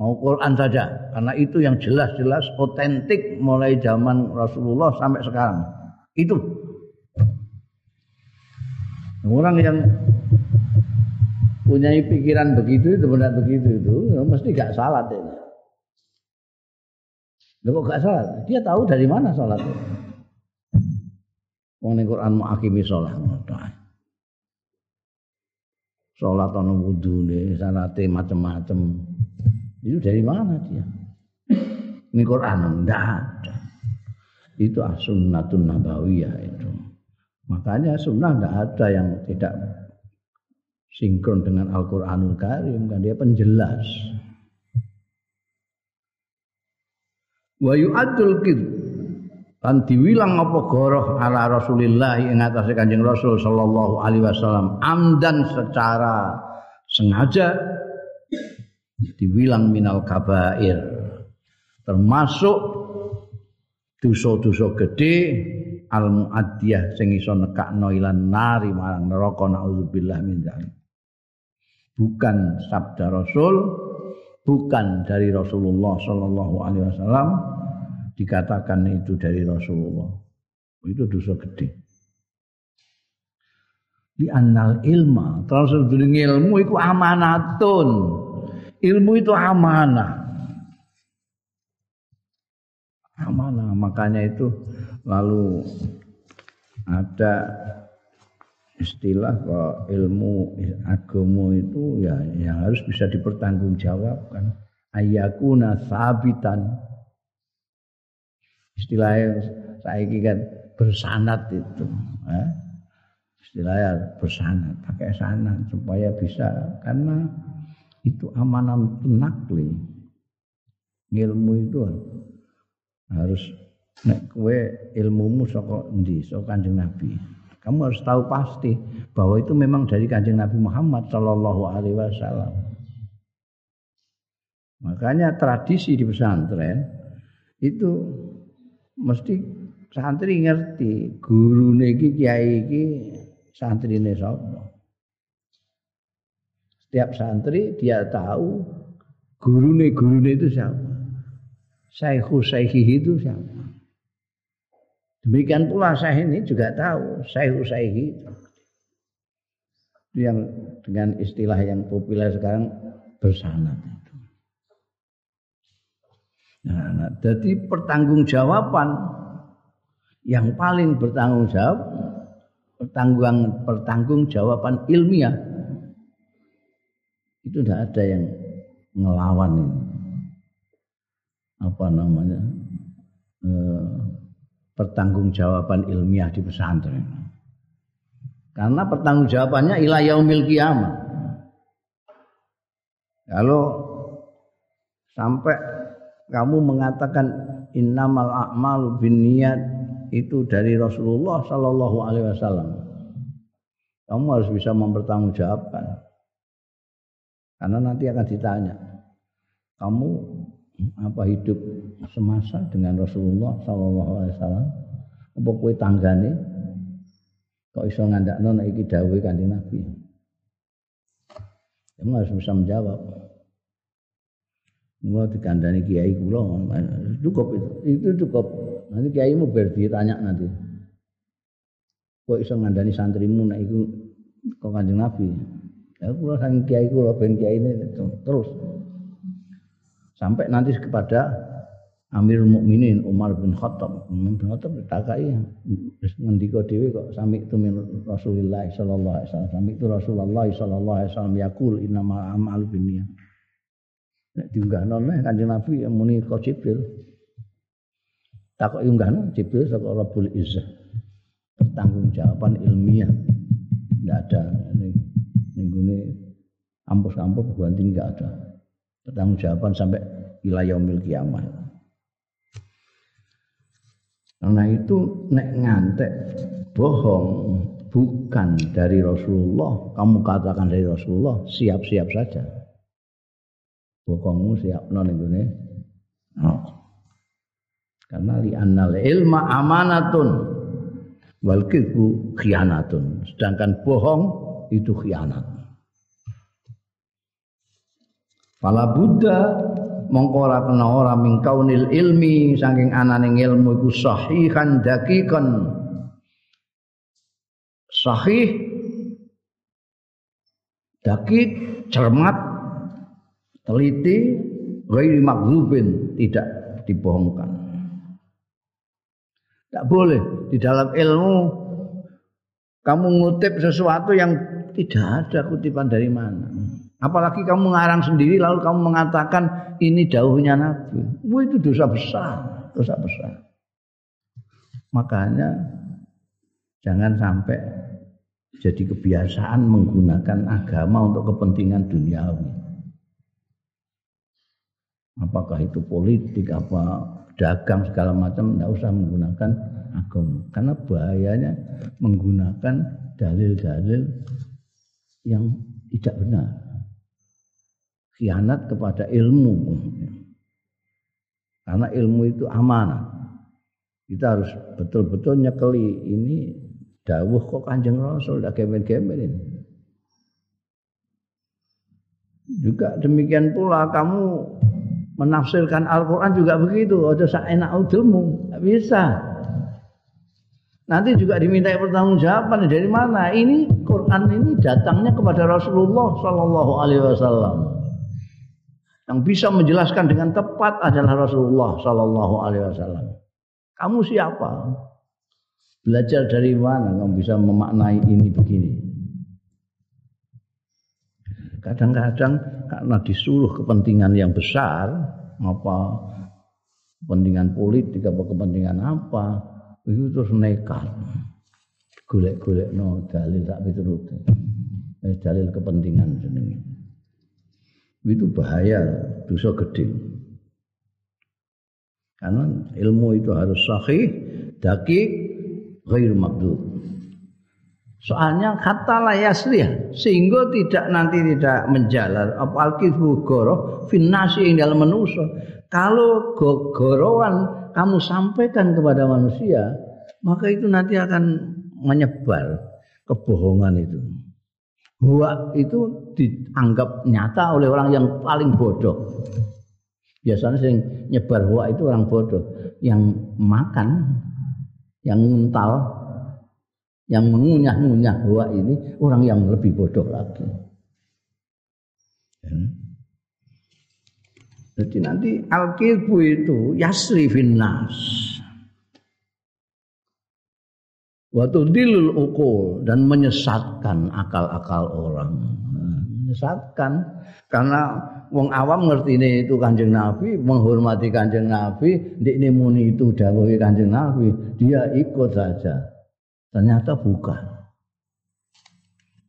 A: mau Quran saja karena itu yang jelas-jelas otentik mulai zaman Rasulullah sampai sekarang itu Orang yang punya pikiran begitu itu benar begitu itu ya mesti gak ini. Loh kok gak salat? Dia tahu dari mana salat. Wong ning Quran mau akimi salat Salat ana wudune, salate macam-macam. Itu dari mana dia? Ini Quran enggak ada. Itu as-sunnatun nabawiyah itu. Makanya sunnah enggak ada yang tidak sinkron dengan Al-Qur'anul Karim kan? Dia penjelas. Wa yu'addul kid. Lan diwilang apa goroh ala Rasulillah ing atase Kanjeng Rasul sallallahu alaihi wasallam amdan secara sengaja diwilang minal kabair. Termasuk dosa-dosa gede al muaddiyah sing iso nekakno ilan nari marang neraka naudzubillah min dzalik bukan sabda Rasul, bukan dari Rasulullah Shallallahu Alaihi Wasallam, dikatakan itu dari Rasulullah. Itu dosa gede. Di anal ilma, terus ilmu itu amanatun. Ilmu itu amanah. Amanah, makanya itu lalu ada istilah kok ilmu agama itu ya yang harus bisa dipertanggungjawabkan. Ayakuna sabitan. Istilahnya saya kan bersanat itu eh? istilahnya bersanat pakai sanat supaya bisa karena itu amanah nakli ilmu itu harus nek kue ilmumu saka endi saka Kanjeng Nabi kamu harus tahu pasti bahwa itu memang dari kanjeng Nabi Muhammad Shallallahu Alaihi Wasallam. Makanya tradisi di pesantren itu mesti santri ngerti guru niki kiai iki santri ini Setiap santri dia tahu guru nih guru itu siapa. Syekhu syekhi itu siapa. Demikian pula saya ini juga tahu saya Usaihi yang dengan istilah yang populer sekarang bersanad itu. Nah, nah, jadi pertanggungjawaban yang paling bertanggung jawab pertanggung pertanggungjawaban ilmiah itu tidak ada yang ngelawan ini. apa namanya eh, pertanggungjawaban ilmiah di pesantren. Karena pertanggungjawabannya ila yaumil kiamat. Kalau sampai kamu mengatakan innamal a'malu binniyat itu dari Rasulullah sallallahu alaihi wasallam. Kamu harus bisa mempertanggungjawabkan. Karena nanti akan ditanya, kamu apa hidup semasa dengan Rasulullah sallallahu alaihi wasallam apa kowe tanggane kok iso ngandakno nek iki dawuhe Kanjeng Nabi kamu harus bisa menjawab Mula dikandani kiai kula cukup itu. Itu cukup. Nanti kiai mau tanya nanti. Kok iso ngandani santrimu nek iku kok Kanjeng Nabi? Ya kula sang kiai kula ben kiai ini terus sampai nanti kepada Amirul Mukminin Umar bin Khattab. Umar bin Khattab ditakai ngendika dhewe kok sami itu Rasulullah sallallahu alaihi wasallam. Sami itu Rasulullah sallallahu alaihi wasallam yaqul innamal a'malu binniyat. Nek diunggahno neh Kanjeng Nabi yang muni kok Jibril. Takok unggahno Jibril saka Rabbul Izzah. Pertanggungjawaban ilmiah. Enggak ada ini ninggune kampus-kampus ganti enggak ada pertanggungjawaban sampai wilayah yaumil kiamat. Karena itu nek ngantek bohong bukan dari Rasulullah, kamu katakan dari Rasulullah, siap-siap saja. Bohongmu siap non ini. Oh. Karena li annal ilma amanatun wal khianatun. Sedangkan bohong itu khianat. Fala Buddha mongko ora kena ora kaunil ilmi saking ananing ilmu iku sahihan dakikan sahih dakik, cermat, teliti, ghairi maghlubin, tidak dibohongkan. Tidak boleh di dalam ilmu kamu ngutip sesuatu yang tidak ada kutipan dari mana. Apalagi kamu mengarang sendiri lalu kamu mengatakan ini dauhnya Nabi. Wah itu dosa besar, dosa besar. Makanya jangan sampai jadi kebiasaan menggunakan agama untuk kepentingan duniawi. Apakah itu politik, apa dagang segala macam, tidak usah menggunakan agama. Karena bahayanya menggunakan dalil-dalil yang tidak benar khianat kepada ilmu. Karena ilmu itu amanah. Kita harus betul-betul nyekeli ini dawuh kok Kanjeng Rasul dak gemen-gemen ini. Juga demikian pula kamu menafsirkan Al-Quran juga begitu. Ada enak udelmu. Bisa. Nanti juga diminta pertanggungjawaban dari mana? Ini Quran ini datangnya kepada Rasulullah Sallallahu Alaihi Wasallam. Yang bisa menjelaskan dengan tepat adalah Rasulullah Sallallahu Alaihi Wasallam. Kamu siapa? Belajar dari mana kamu bisa memaknai ini begini? Kadang-kadang karena disuruh kepentingan yang besar, apa kepentingan politik apa kepentingan apa, itu terus nekat. Golek-golek no dalil tak piturut. Eh, dalil kepentingan jenenge itu bahaya dosa gede. Karena ilmu itu harus sahih dakik ghair makdud soalnya kata layasriyah sehingga tidak nanti tidak menjalar. Apalagi goro finasi yang dalam manusia. Kalau gorowan kamu sampaikan kepada manusia maka itu nanti akan menyebar kebohongan itu Huwa itu dianggap nyata oleh orang yang paling bodoh. Biasanya sing nyebar huwa itu orang bodoh. Yang makan, yang nguntal, yang mengunyah-ngunyah huwa ini orang yang lebih bodoh lagi. Ya. Jadi nanti al-kilbu itu yasri finnas Waktu dilul ukul dan menyesatkan akal-akal orang. Nah, menyesatkan karena wong awam ngerti ini itu kanjeng Nabi, menghormati kanjeng Nabi, di ini muni itu dawuhi kanjeng Nabi, dia ikut saja. Ternyata bukan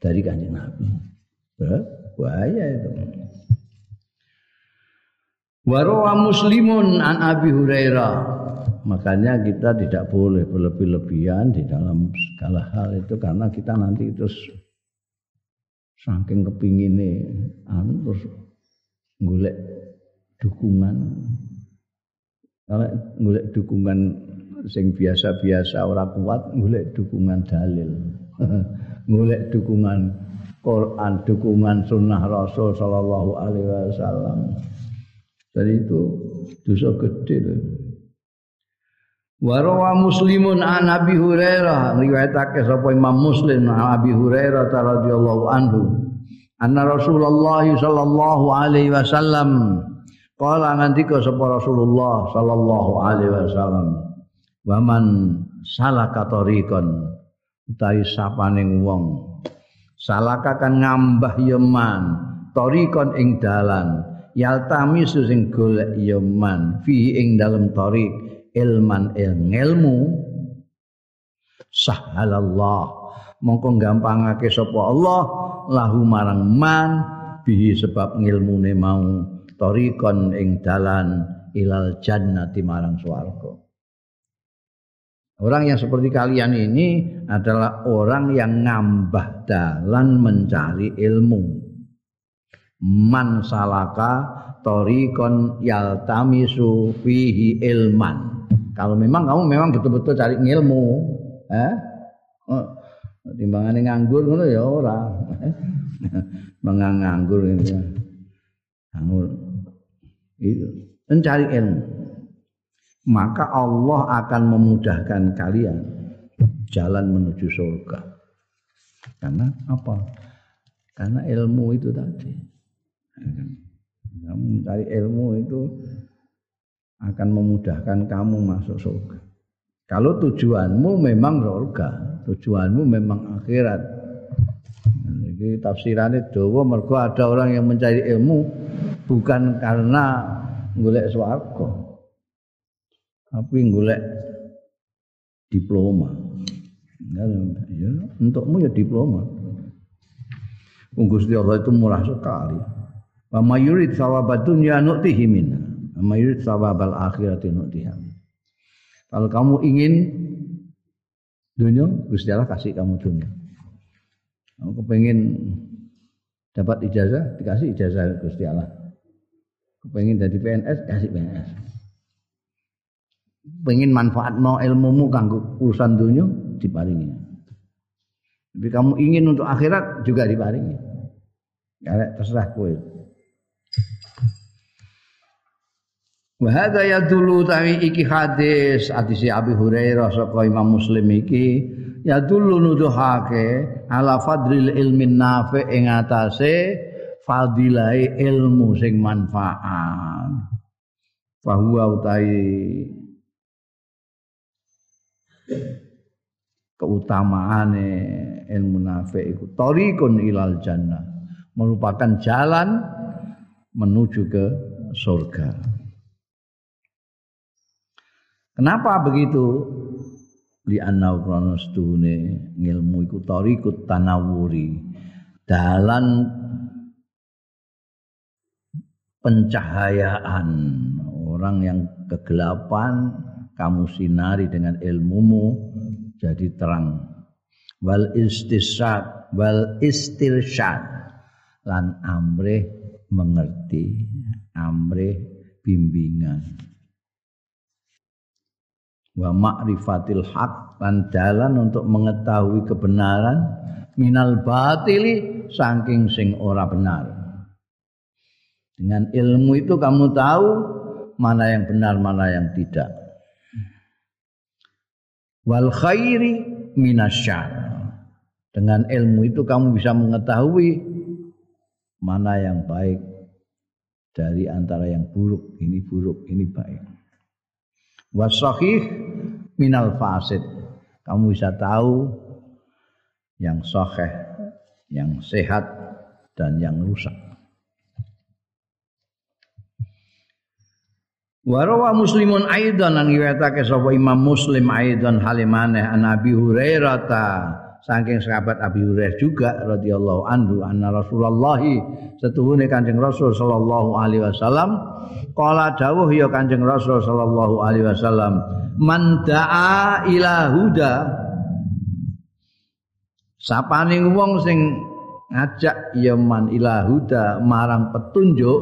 A: dari kanjeng Nabi. Bahaya itu. Warawa muslimun an Abi Hurairah Makanya kita tidak boleh berlebih-lebihan di dalam segala hal itu karena kita nanti terus saking kepingin anu terus golek dukungan. Kalau dukungan sing biasa-biasa orang kuat golek dukungan dalil. Golek dukungan Quran dukungan sunnah Rasul Shallallahu Alaihi Wasallam. Jadi itu dosa gede. Warawa Muslimun an Abi Hurairah riwayatake sapa Imam Muslim an Abi Hurairah radhiyallahu anhu. Anna Rasulullah sallallahu alaihi wasallam qala ngendika sapa Rasulullah sallallahu alaihi wasallam waman salaka tariqan utawi sapaning wong. Salaka kan ngambah yeman tariqan ing dalan yaltamisu sing golek yeman fi ing dalem tariq ilman ilmu sahalallah mongko gampangake sapa Allah lahu marang man bihi sebab ngilmune mau tarikon ing dalan ilal jannati marang swarga Orang yang seperti kalian ini adalah orang yang ngambah dalan mencari ilmu. Man salaka torikon yaltamisu fihi ilman. Kalau memang kamu memang betul-betul cari ilmu, eh? Oh, timbangannya nganggur ngono ya ora. Mengang nganggur ini. Nganggur. Itu mencari ilmu. Maka Allah akan memudahkan kalian jalan menuju surga. Karena apa? Karena ilmu itu tadi. Kamu mencari ilmu itu akan memudahkan kamu masuk surga. Kalau tujuanmu memang surga, tujuanmu memang akhirat. Ini tafsirannya dawa mergo ada orang yang mencari ilmu bukan karena golek swarga. Tapi golek diploma. Ya, ya, untukmu ya diploma. Gusti Allah itu murah sekali. Wa mayurid sawabad dunya nu'tihi minna. Wa mayurid sawabal akhirati nu'tiha. Kalau kamu ingin dunia, Gusti Allah kasih kamu dunia. Kamu kepengen dapat ijazah, dikasih ijazah Gusti Allah. Kepengen jadi PNS, kasih PNS. Pengen manfaat mau ilmumu kanggo urusan dunia, diparingi. Tapi kamu ingin untuk akhirat juga diparingi. Ya, terserah kowe. Wa hadza yadullu tawi iki hadis hadis Abi Hurairah saka Imam Muslim iki yadullu nuduhake ala fadril ilmin nafi ing fadilai ilmu sing manfaat. Fahuwa utai keutamaane ilmu nafi iku tariqun ilal jannah merupakan jalan menuju ke surga. Kenapa begitu? Li anna kronos duhune ngilmu iku tarikut tanawuri. Dalan pencahayaan orang yang kegelapan kamu sinari dengan ilmumu jadi terang wal istisad wal istirsyad lan amrih mengerti amrih bimbingan wa ma'rifatil haq dan jalan untuk mengetahui kebenaran minal batili saking sing ora benar. Dengan ilmu itu kamu tahu mana yang benar, mana yang tidak. Wal khairi minasyar. Dengan ilmu itu kamu bisa mengetahui mana yang baik dari antara yang buruk. Ini buruk, ini baik wasahih minal fasid. Kamu bisa tahu yang sahih, yang sehat dan yang rusak. Warawa muslimun aidan ang iwetake sapa Imam Muslim aidan halimane an Abi Hurairah saking sahabat Abi Hurairah juga radhiyallahu anhu anna Rasulullah setuhune Kanjeng Rasul sallallahu alaihi wasallam Kala dawuh ya Kanjeng Rasul sallallahu alaihi wasallam, "Man da'a ila huda" Sapane wong sing ngajak ya man ila huda marang petunjuk,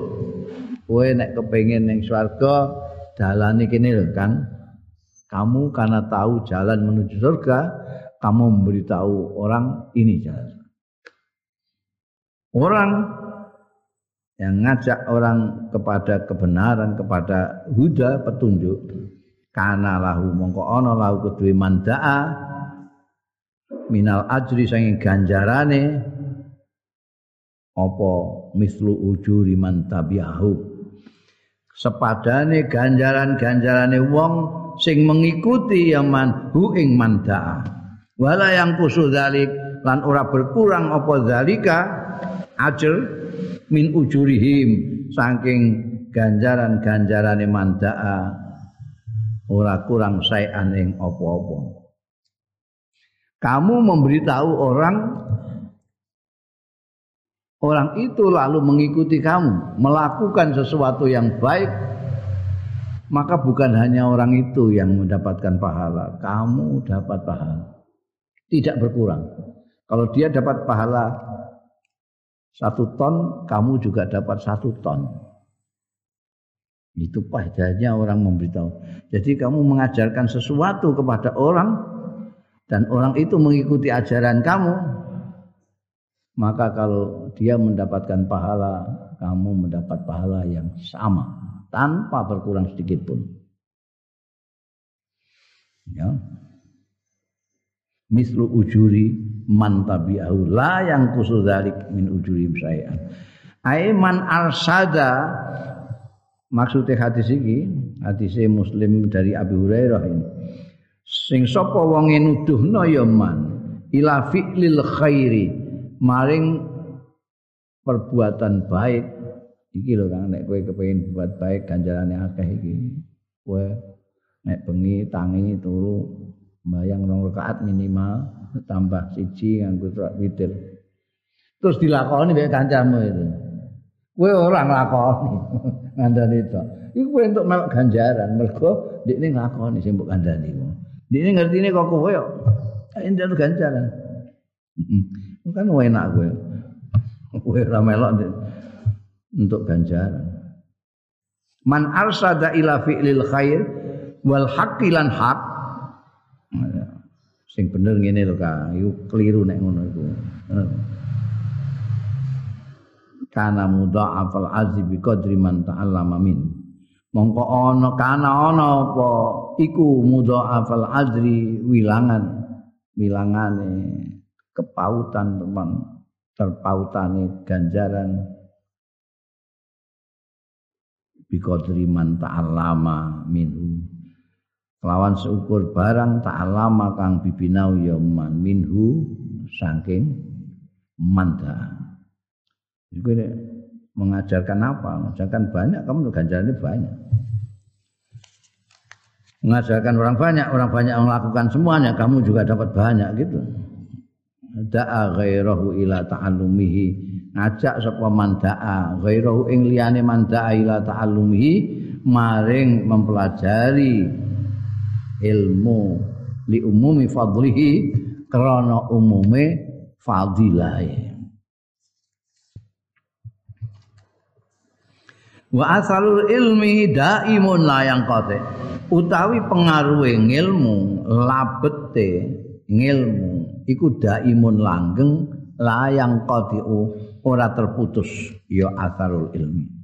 A: kowe nek kepengin ning swarga dalane kene lho kan. Kamu karena tahu jalan menuju surga, kamu memberitahu orang ini jalan. Orang yang ngajak orang kepada kebenaran kepada huda petunjuk karena lahu mongko ana lahu kedue mandaa minal ajri sanging ganjarane apa mislu ujuri man tabi'ahu sepadane ganjaran-ganjarane wong sing mengikuti yaman hu ing mandaa wala yang kusu dalik lan ora berkurang apa zalika. Ajr min ujurihim. Saking ganjaran-ganjarane mandaa ora kurang saean ing apa-apa. Kamu memberitahu orang orang itu lalu mengikuti kamu, melakukan sesuatu yang baik, maka bukan hanya orang itu yang mendapatkan pahala, kamu dapat pahala. Tidak berkurang. Kalau dia dapat pahala satu ton, kamu juga dapat satu ton. Itu padanya orang memberitahu. Jadi kamu mengajarkan sesuatu kepada orang dan orang itu mengikuti ajaran kamu, maka kalau dia mendapatkan pahala, kamu mendapat pahala yang sama tanpa berkurang sedikit pun. Ya. Mislu ujuri man tabi'ahu la yang kusudalik min ujuri syai'an. Ai man arsada maksudnya hadis iki hadis muslim dari Abu Hurairah ini sing sapa wong nuduhno ya man ila fi'lil khairi maring perbuatan baik. Iki lho Kang nek kowe kepengin buat baik ganjarane akeh iki. Kowe nek bengi tangi turu bayang rong rakaat minimal tambah siji nganggo surat witir. Terus dilakoni mek kancamu itu. Kowe ora nglakoni ngandani itu. Iku kowe entuk melok ganjaran mergo ndekne nglakoni sing mbok kandhani ndekne ngertine kok kowe yo entuk ganjaran. Heeh kan enak kowe. Kowe ora melok untuk ganjaran. Man arsada ila fi'lil khair wal haqqilan haq sing bener ngene lho Kak. Iku keliru nek ngono iku. Kana mudha'afal azzi bi qadri man ta'allama min. Mongko ana kana ana apa iku mudha'afal azri wilangan. Wilangane kepautan teman. Terpautane ganjaran. Bi qadri man ta'allama minhu lawan seukur barang ta'allama kang bibinau ya man minhu saking manda Iku mengajarkan apa? Mengajarkan banyak, kamu ganjarannya banyak. Mengajarkan orang banyak, orang banyak melakukan semuanya, kamu juga dapat banyak gitu. Da'a ghairahu ila ta'alumihi ngajak sapa man da'a ghairahu ing liyane man da'a ila ta'alumihi maring mempelajari ilmu li umumi fadlihi krana umume fadilahe Wa asalul ilmi daimun layang kote. Utawi pengaruhe ngilmu, labete ngilmu iku daimun langgeng layang kotiu ora terputus ya asarul ilmi.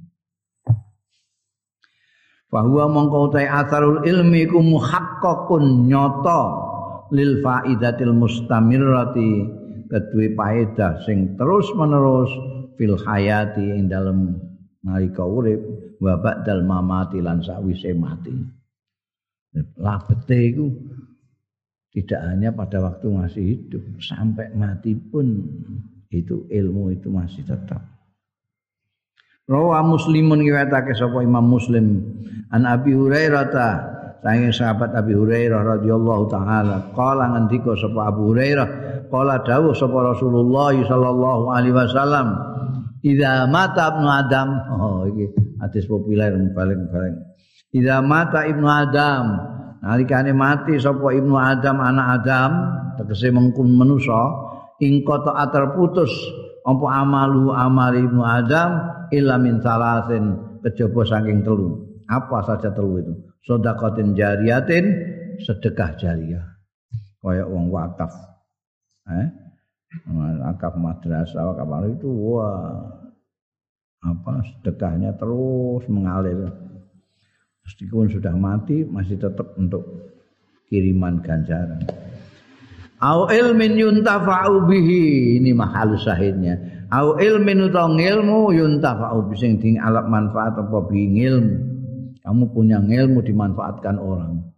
A: Bahwa mongko utai asarul ilmi ku muhaqqaqun nyoto lil faidatil mustamirrati kedue paedah sing terus menerus fil hayati ing dalem nalika urip wa ba'dal mamati lan sawise mati. Labete iku tidak hanya pada waktu masih hidup, sampai mati pun itu ilmu itu masih tetap. Rawa Muslimun riwayatake sapa Imam Muslim an Abi Hurairah ta saking sahabat Abi Hurairah radhiyallahu taala qala ngendika sapa Abu Hurairah qala dawuh sapa Rasulullah sallallahu alaihi wasallam Idza mata Ibnu Adam, oh iki hadis populer paling-paling. Idza mata Ibnu Adam, nalikane mati sapa Ibnu Adam anak Adam, tegese mengkun manusa, ing kota terputus apa amalu amal Ibnu Adam illa min salasin kejaba saking telu. Apa saja telu itu? Sedekatin jariyatin, sedekah jariah. Kaya wong wakaf. Eh? Wakaf madrasah, wakaf itu wah apa sedekahnya terus mengalir. Meskipun sudah mati masih tetap untuk kiriman ganjaran. Au ilmin yuntafa'u bihi ini mahal sahidnya. Au ilmin utawa ilmu yuntafa'u sing ding alat manfaat apa bihi ilmu. Kamu punya ilmu dimanfaatkan orang.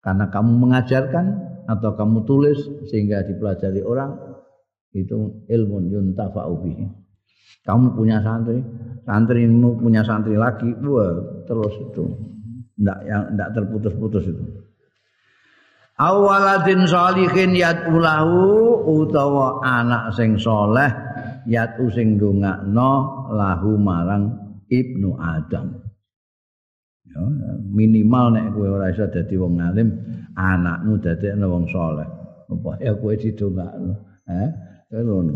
A: Karena kamu mengajarkan atau kamu tulis sehingga dipelajari orang itu ilmu yuntafa'u bihi. Kamu punya santri, santrimu punya santri lagi, wah terus itu. Ndak yang ndak terputus-putus itu. Awaladin sholihin yat ulahu utawa anak sing soleh yat using dongakno lahu marang ibnu Adam. Ya, minimal nek kowe ora iso dadi wong alim, anakmu dadi wong soleh. Apa kowe didongakno? Eh, ngono.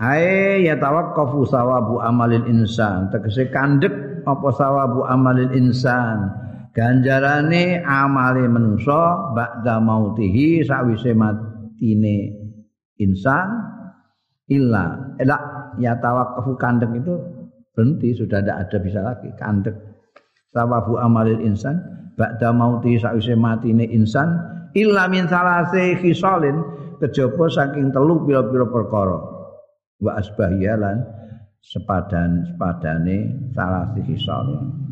A: Hai ya tawaqqafu sawabu amalil insan tegese kandhek apa sawabu amalil insan ganjarane amale manusa ba'da mautihi sawise matine insan illa. Ila ya tawaqqafu kandhek itu berhenti sudah tidak ada bisa lagi. Kandhek sawabu amalil insan ba'da mautihi sawise matine insan illa min salase khisalin kejaba saking telu pira-pira perkara. Wa asbahiyalan sepadan sepadane salase khisalin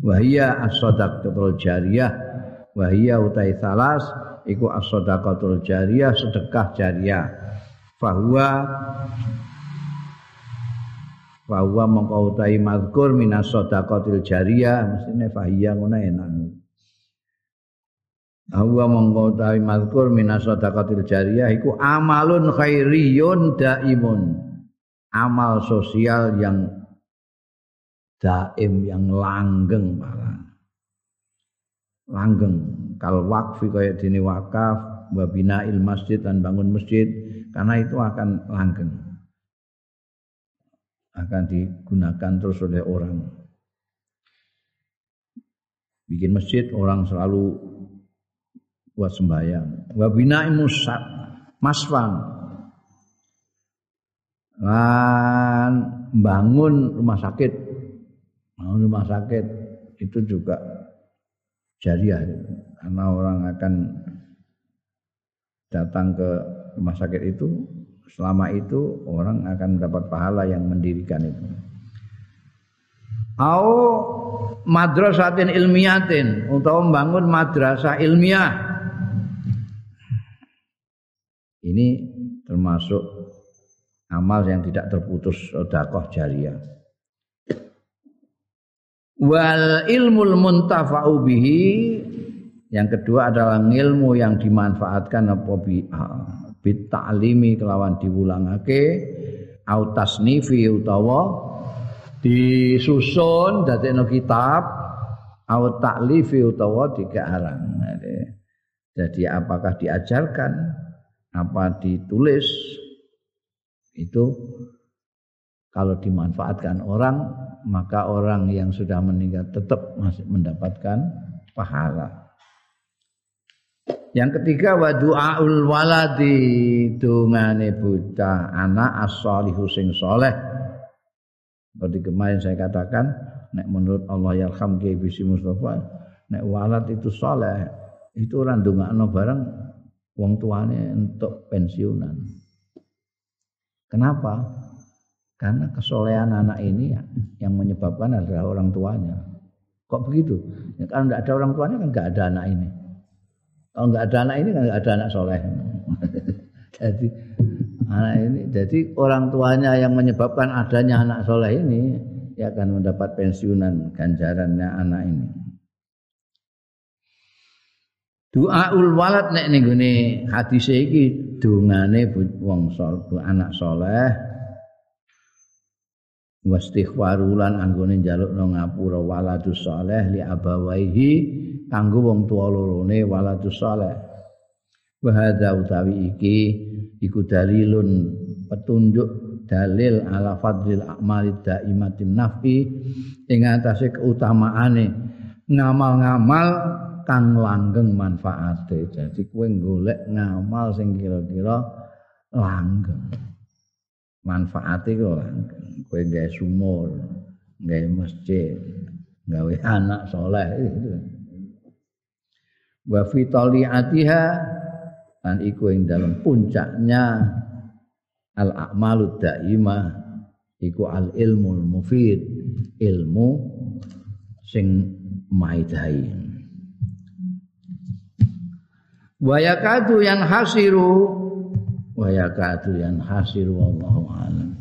A: wa hiya as-sadaqatul jariyah. Wa hiya utai salas iku as-sadaqatul jariyah sedekah jariyah. Bahwa bahwa mongko utai mazkur minas sadaqatil jariyah mestine fahiya ngono enak. Ahwa mongko utawi mazkur minas sadaqatil jariyah iku amalun khairiyun daimun. Amal sosial yang daim yang langgeng malah. Langgeng kal wakfi kaya dini wakaf wa binail masjid dan bangun masjid karena itu akan langgeng. Akan digunakan terus oleh orang. Bikin masjid orang selalu buat sembahyang. Wa bina'i musad masfan. Lan bangun rumah sakit. Bangun rumah sakit itu juga jariah karena orang akan datang ke rumah sakit itu selama itu orang akan mendapat pahala yang mendirikan itu. Au madrasatin ilmiatin untuk membangun madrasah ilmiah ini termasuk amal yang tidak terputus sedekah jariah. Wal ilmul muntafa'u bihi. Yang kedua adalah ilmu yang dimanfaatkan apa bi bit ta'limi kelawan diwulangake. Au tasnifi utawa disusun dadekno kitab. Au ta'lifi utawa dikarang. Jadi apakah diajarkan apa ditulis itu kalau dimanfaatkan orang maka orang yang sudah meninggal tetap masih mendapatkan pahala. Yang ketiga wa du'aul waladi dungane buta anak as-salihu sing soleh. Seperti kemarin saya katakan, nek menurut Allah yarham ki bisi Mustafa, nek walad itu soleh, itu orang dungakno bareng wong tuane untuk pensiunan. Kenapa? Karena kesolehan anak ini yang menyebabkan adalah orang tuanya. Kok begitu? Ya, kalau tidak ada orang tuanya kan nggak ada anak ini. Kalau nggak ada anak ini kan nggak ada anak soleh. jadi anak ini, jadi orang tuanya yang menyebabkan adanya anak soleh ini ya akan mendapat pensiunan ganjarannya anak ini. Doaul walad nek ning gone hadis iki dongane wong anak saleh wastighfarulan anggone njalukno ngapura waladus saleh li abawaihi kanggo wong tuwa lorone waladus saleh wa hadza utawi iki iku dalilun petunjuk dalil ala fadlil a'mali daimatin nafi ing atase keutamaane ngamal-ngamal kang langgeng manfaate. Jadi kowe golek ngamal sing kira-kira langgeng. Manfaate kok. Kowe gawe sumur, gawe masjid, gawe anak soleh itu. Wa fi taliatiha dan iku ing dalam puncaknya al a'malud daimah iku al ilmul mufid ilmu sing maidai Wayakadu yang hasiru Wayakadu yang hasiru Wallahu alam